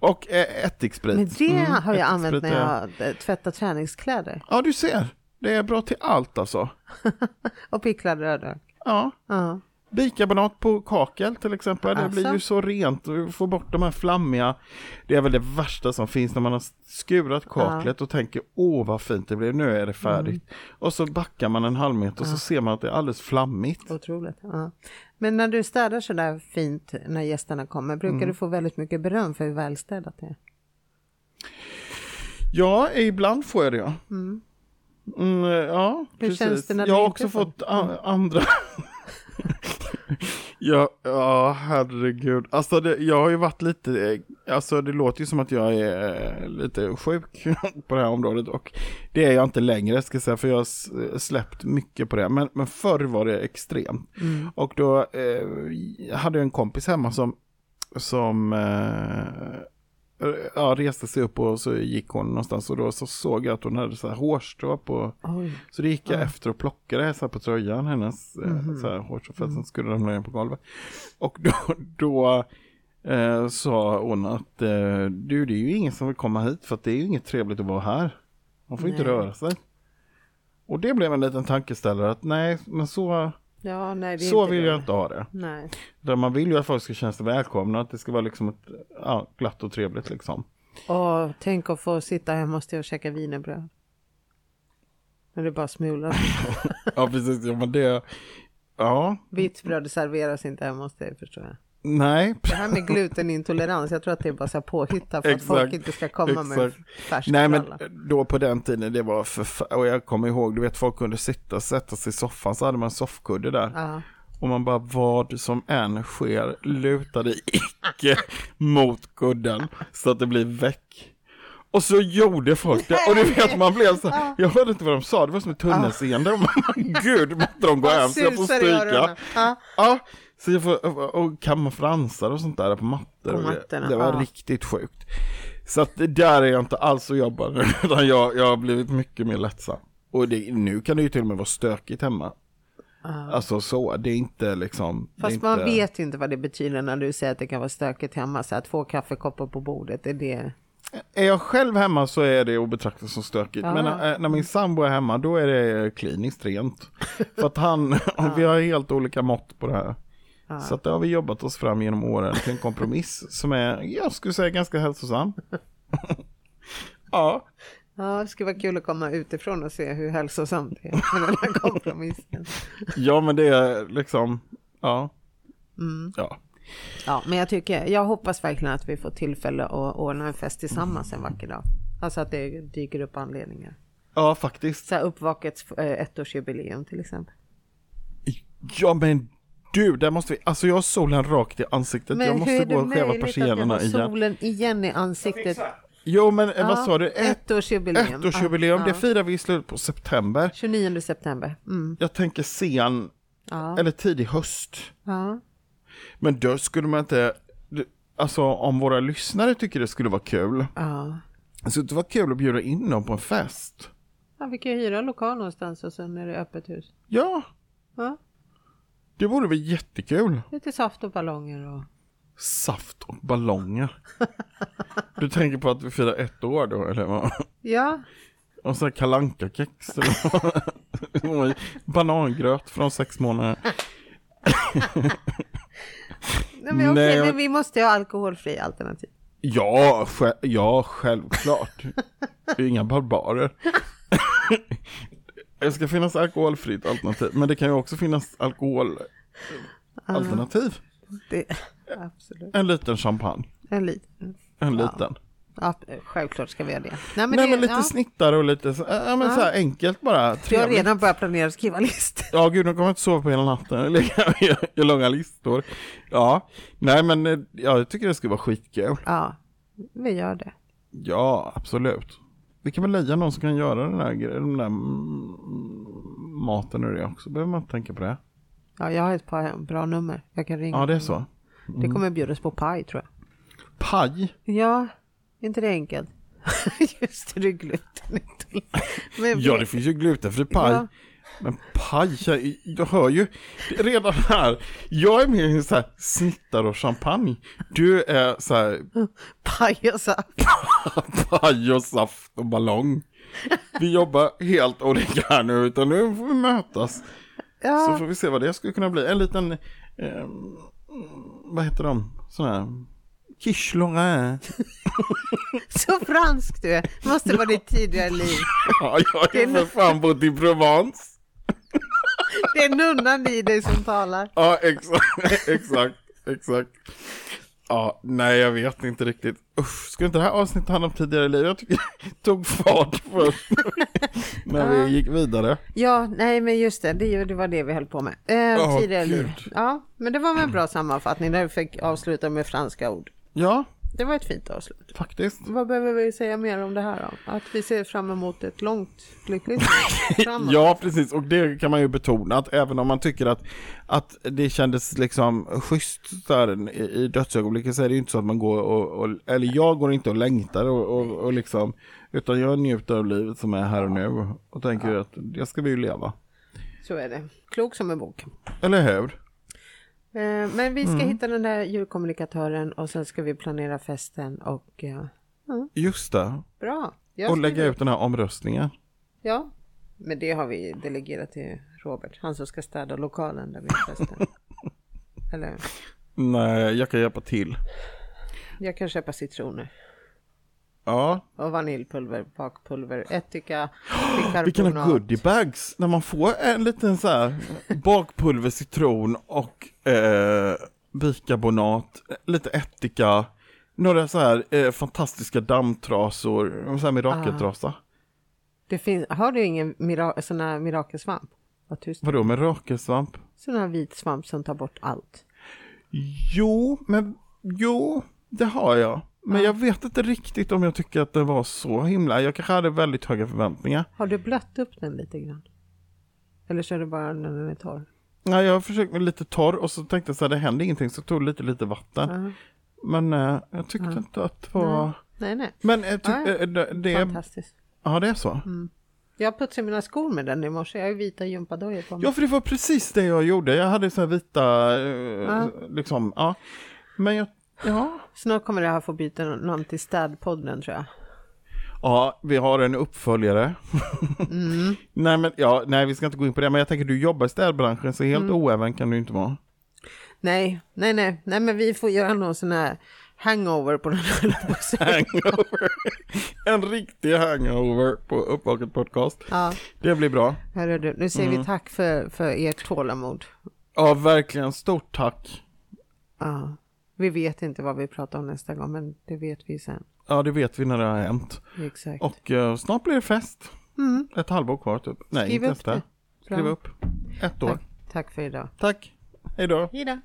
Och eh, ättiksprit. Men det Mm, har jag använt när är- jag eh, tvättar träningskläder. Ja, du ser. Det är bra till allt alltså. Och picklad rödlök. Ja. Ja. Bikarbonat på kakel till exempel. Det blir ju Alltså? så rent. Du får bort de här flammiga. Det är väl det värsta som finns när man har skurat kaklet och tänker åh vad fint det blev. Nu är det färdigt. Mm. Och så backar man en halv meter och så ser man att det är alldeles flammigt. Otroligt. Ja. Men när du städar så där fint när gästerna kommer, brukar Mm. du få väldigt mycket beröm för hur välstädat det är? Ja, ibland får jag det ja. Mm. Mm, ja, Hur precis. känns det när jag du har inte också fått andra. ja, ja, herregud. Alltså det, jag har ju varit lite, eh, alltså det låter ju som att jag är eh, lite sjuk på det här området och det är jag inte längre ska jag säga för jag har s- släppt mycket på det. Men, men förr var det extremt. Mm. Och då eh, hade jag en kompis hemma som, som eh, ja, reste sig upp och så gick hon någonstans och då så såg jag att hon hade så här hårstrå på Oj. så det gick jag Ja. efter och plockade så här på tröjan, hennes eh, så här hårstrå för att sen skulle ramla ner på golvet. Och då, då eh, sa hon att eh, du det är ju ingen som vill komma hit för att det är ju inget trevligt att vara här. Man får inte Nej. röra sig. Och det blev en liten tankeställare att nej, men så, Ja, nej, så vill det. jag inte ha det. Nej. Där man vill ju att folk ska känna sig välkomna, att det ska vara liksom ett, ja, glatt och trevligt liksom. Åh, tänk att få sitta hemma hos dig och käka wienerbröd. Men det bara smular. Ja, precis. Ja, men det, ja, Vitt bröd serveras inte hemma hos dig förstår jag. Nej. Det här med glutenintolerans, jag tror att det är bara så påhittat för att Exakt, folk inte ska komma med exakt. färsk Nej men då på den tiden det var för och jag kommer ihåg, du vet folk kunde sitta, sätta sig i soffan så hade man en soffkudde där. Ja. Och man bara vad som än sker lutade icke mot kudden så att det blir väck. Och så gjorde folk det och du vet man blev så här, jag hörde inte vad de sa, det var som ett tunnelseende. Och Gud, måste de gå hem så jag får stryka. Ja. Ja, så jag får och kamma fransar och sånt där på mattor. På och det, mattorna, det var ja. riktigt sjukt. Så att det där är jag inte alls och jobbar nu, utan jag, jag har blivit mycket mer lättsam. Och det, nu kan det ju till och med vara stökigt hemma. Alltså så, det är inte liksom. Fast inte, man vet inte vad det betyder när du säger att det kan vara stökigt hemma. Så att få kaffekoppar på bordet, är det... Är jag själv hemma så är det att betrakta som stökigt. Ja. Men äh, när min sambo är hemma då är det kliniskt rent. För att han, vi har helt olika mått på det här. Så att det har vi jobbat oss fram genom åren till en kompromiss som är, jag skulle säga ganska hälsosam. ja, Ja, det skulle vara kul att komma utifrån och se hur hälsosamt det är med den här kompromissen. ja men det är liksom, ja. Ja, Ja, men jag tycker, jag hoppas verkligen att vi får tillfälle att ordna en fest tillsammans en vacker dag. Alltså att det dyker upp anledningar. ja faktiskt. Så här uppvakets eh, ettårsjubileum till exempel. Ja men du, där måste vi, alltså jag har solen rakt i ansiktet. jag måste gå och skeva persiennerna igen. solen igen i ansiktet? Jo men eh, Ja, vad sa du? Ett, ettårsjubileum. ettårsjubileum, Ja, det ja. firar vi i slutet på september. 29 september. Mm. Jag tänker sen, Ja. eller tidig höst. ja. Men då skulle man inte, alltså om våra lyssnare tycker det skulle vara kul. Ja. Så det var kul att bjuda in dem på en fest. ja, vi kan ju hyra en lokal någonstans och sen är det öppet hus. Ja, Ja. Det vore väl jättekul. Lite saft och ballonger och... Saft och ballonger. Du tänker på att vi firar ett år då, eller vad? Ja, Och så kalanka kex? Banangröt från sex månader. Nej, men okej, Nej, men vi måste ha alkoholfri alternativ. Ja, sj- ja självklart. Det är inga barbarer. Det ska finnas alkoholfritt alternativ, men det kan ju också finnas alkoholalternativ. Det, absolut. En liten champagne, En liten. en Ja. liten. Ja, självklart ska vi ha det. Nej, men, Nej det, men lite ja, snittare och lite så, ja, men så här enkelt bara, Jag har trevligt. redan börjat planera och skriva listor. Ja gud, nu kommer jag inte sova på hela natten, eller i långa listor. Ja, nej men eh, ja, jag tycker det skulle vara skitkul. Ja, vi gör det. Ja, absolut. Vi kan väl leja någon som kan göra den där, den där mm, maten och det också. Behöver man inte tänka på det. Ja, jag har ett par bra nummer. Jag kan ringa. Ja, det är så. Det kommer bjudas på paj tror jag. Paj? Ja, inte det enkelt? Just det, det är gluten. Men Ja, det finns ju glutenfri paj. Ja. Men paj, jag- hör ju redan här. Jag är mer så här snittar och champagne. Du är så här Paj och saft. paj och saft och ballong. Vi jobbar helt olika här nu, utan nu får vi mötas. Så Ja, får vi se vad det skulle kunna bli. En liten, eh, vad heter de, sån här, quiche så fransk du är. Måste vara ditt tidigare liv. Ja, jag har ju för fan bott i Provence. Det är nunnan i dig som talar. Ja, exakt, exakt, exakt. Ja, nej jag vet inte riktigt. Usch, skulle inte det här avsnittet handla om tidigare liv? Jag tycker det tog fart först när vi gick vidare. Ja, nej men just det, det, det var det vi höll på med. Eh, Åh, tidigare liv. Ja, men det var väl en bra sammanfattning där vi fick avsluta med franska ord. Ja, Det var ett fint avslut. faktiskt. Vad behöver vi säga mer om det här då? Att vi ser fram emot ett långt lyckligt framåt. Ja, precis. Och det kan man ju betona att även om man tycker att, att det kändes liksom schysst där i, i dödsögonblicket så är det ju inte så att man går och, och eller jag går inte och längtar och, och, och liksom, utan jag njuter av livet som är här och nu och tänker att jag ska vi ju leva. Så är det. Klok som en bok. Eller hur? Eh, Men vi ska Mm. hitta den där djurkommunikatören och sen ska vi planera festen och ja, Just det. bra. Jag Och lägga ut den här omröstningen. Ja, Men det har vi delegerat till Robert. Han som ska städa lokalen där vi har festen. Eller Nej, jag kan hjälpa till. jag kan köpa citroner. Ja, Och vaniljpulver, bakpulver, ättika, vilka bikarbonat. goodiebags när man får en liten så här bakpulver, citron och eh, bikarbonat, lite ättika, några så här eh, fantastiska dammtrasor, så här mirakeltrasa. Det finns, har du ingen mira, sån här mirakelsvamp? Vad tyst. Vadå mirakelsvamp? Sån här vit svamp som tar bort allt. Jo, men jo, det har jag. Men jag vet inte riktigt om jag tycker att det var så himla, jag kanske hade väldigt höga förväntningar. Har du blött upp den lite grann? Eller kör du bara när den är torr? Ja, jag har försökt med lite torr och så tänkte jag så här, det händer ingenting, så tog lite, lite vatten. Ja. Men eh, jag tyckte inte att det var... Nej, nej. Men tyck, Ja, eh, det, det, Fantastiskt. ja, det är så. Jag putsade mina skor med den i morse. Jag har ju vita gympadojor på mig. Ja, för det var precis det jag gjorde. Jag hade så här vita, liksom, ja. Men jag, ja. Snart kommer det här få byta namn till Städpodden tror jag. Ja, vi har en uppföljare. Mm. nej, men ja, nej, vi ska inte gå in på det. Men jag tänker, du jobbar i städbranschen, så helt Mm. oäven kan du inte vara. Nej, nej, nej, nej, men vi får göra någon sån här hangover på den här. Hangover. en riktig hangover på Uppvaket podcast. ja, Det blir bra. hörru du. Nu säger Mm. vi tack för, för ert tålamod. Ja, verkligen. Stort tack. Ja, vi vet inte vad vi pratar om nästa gång, men det vet vi sen. Ja, det vet vi när det har hänt. Exakt. Och eh, snart blir det fest. Mm. Ett halvår kvar typ. Nej, Skriv inte upp det. Skriv upp. Ett år. Tack, tack för idag. Tack. Hej då. Hej då.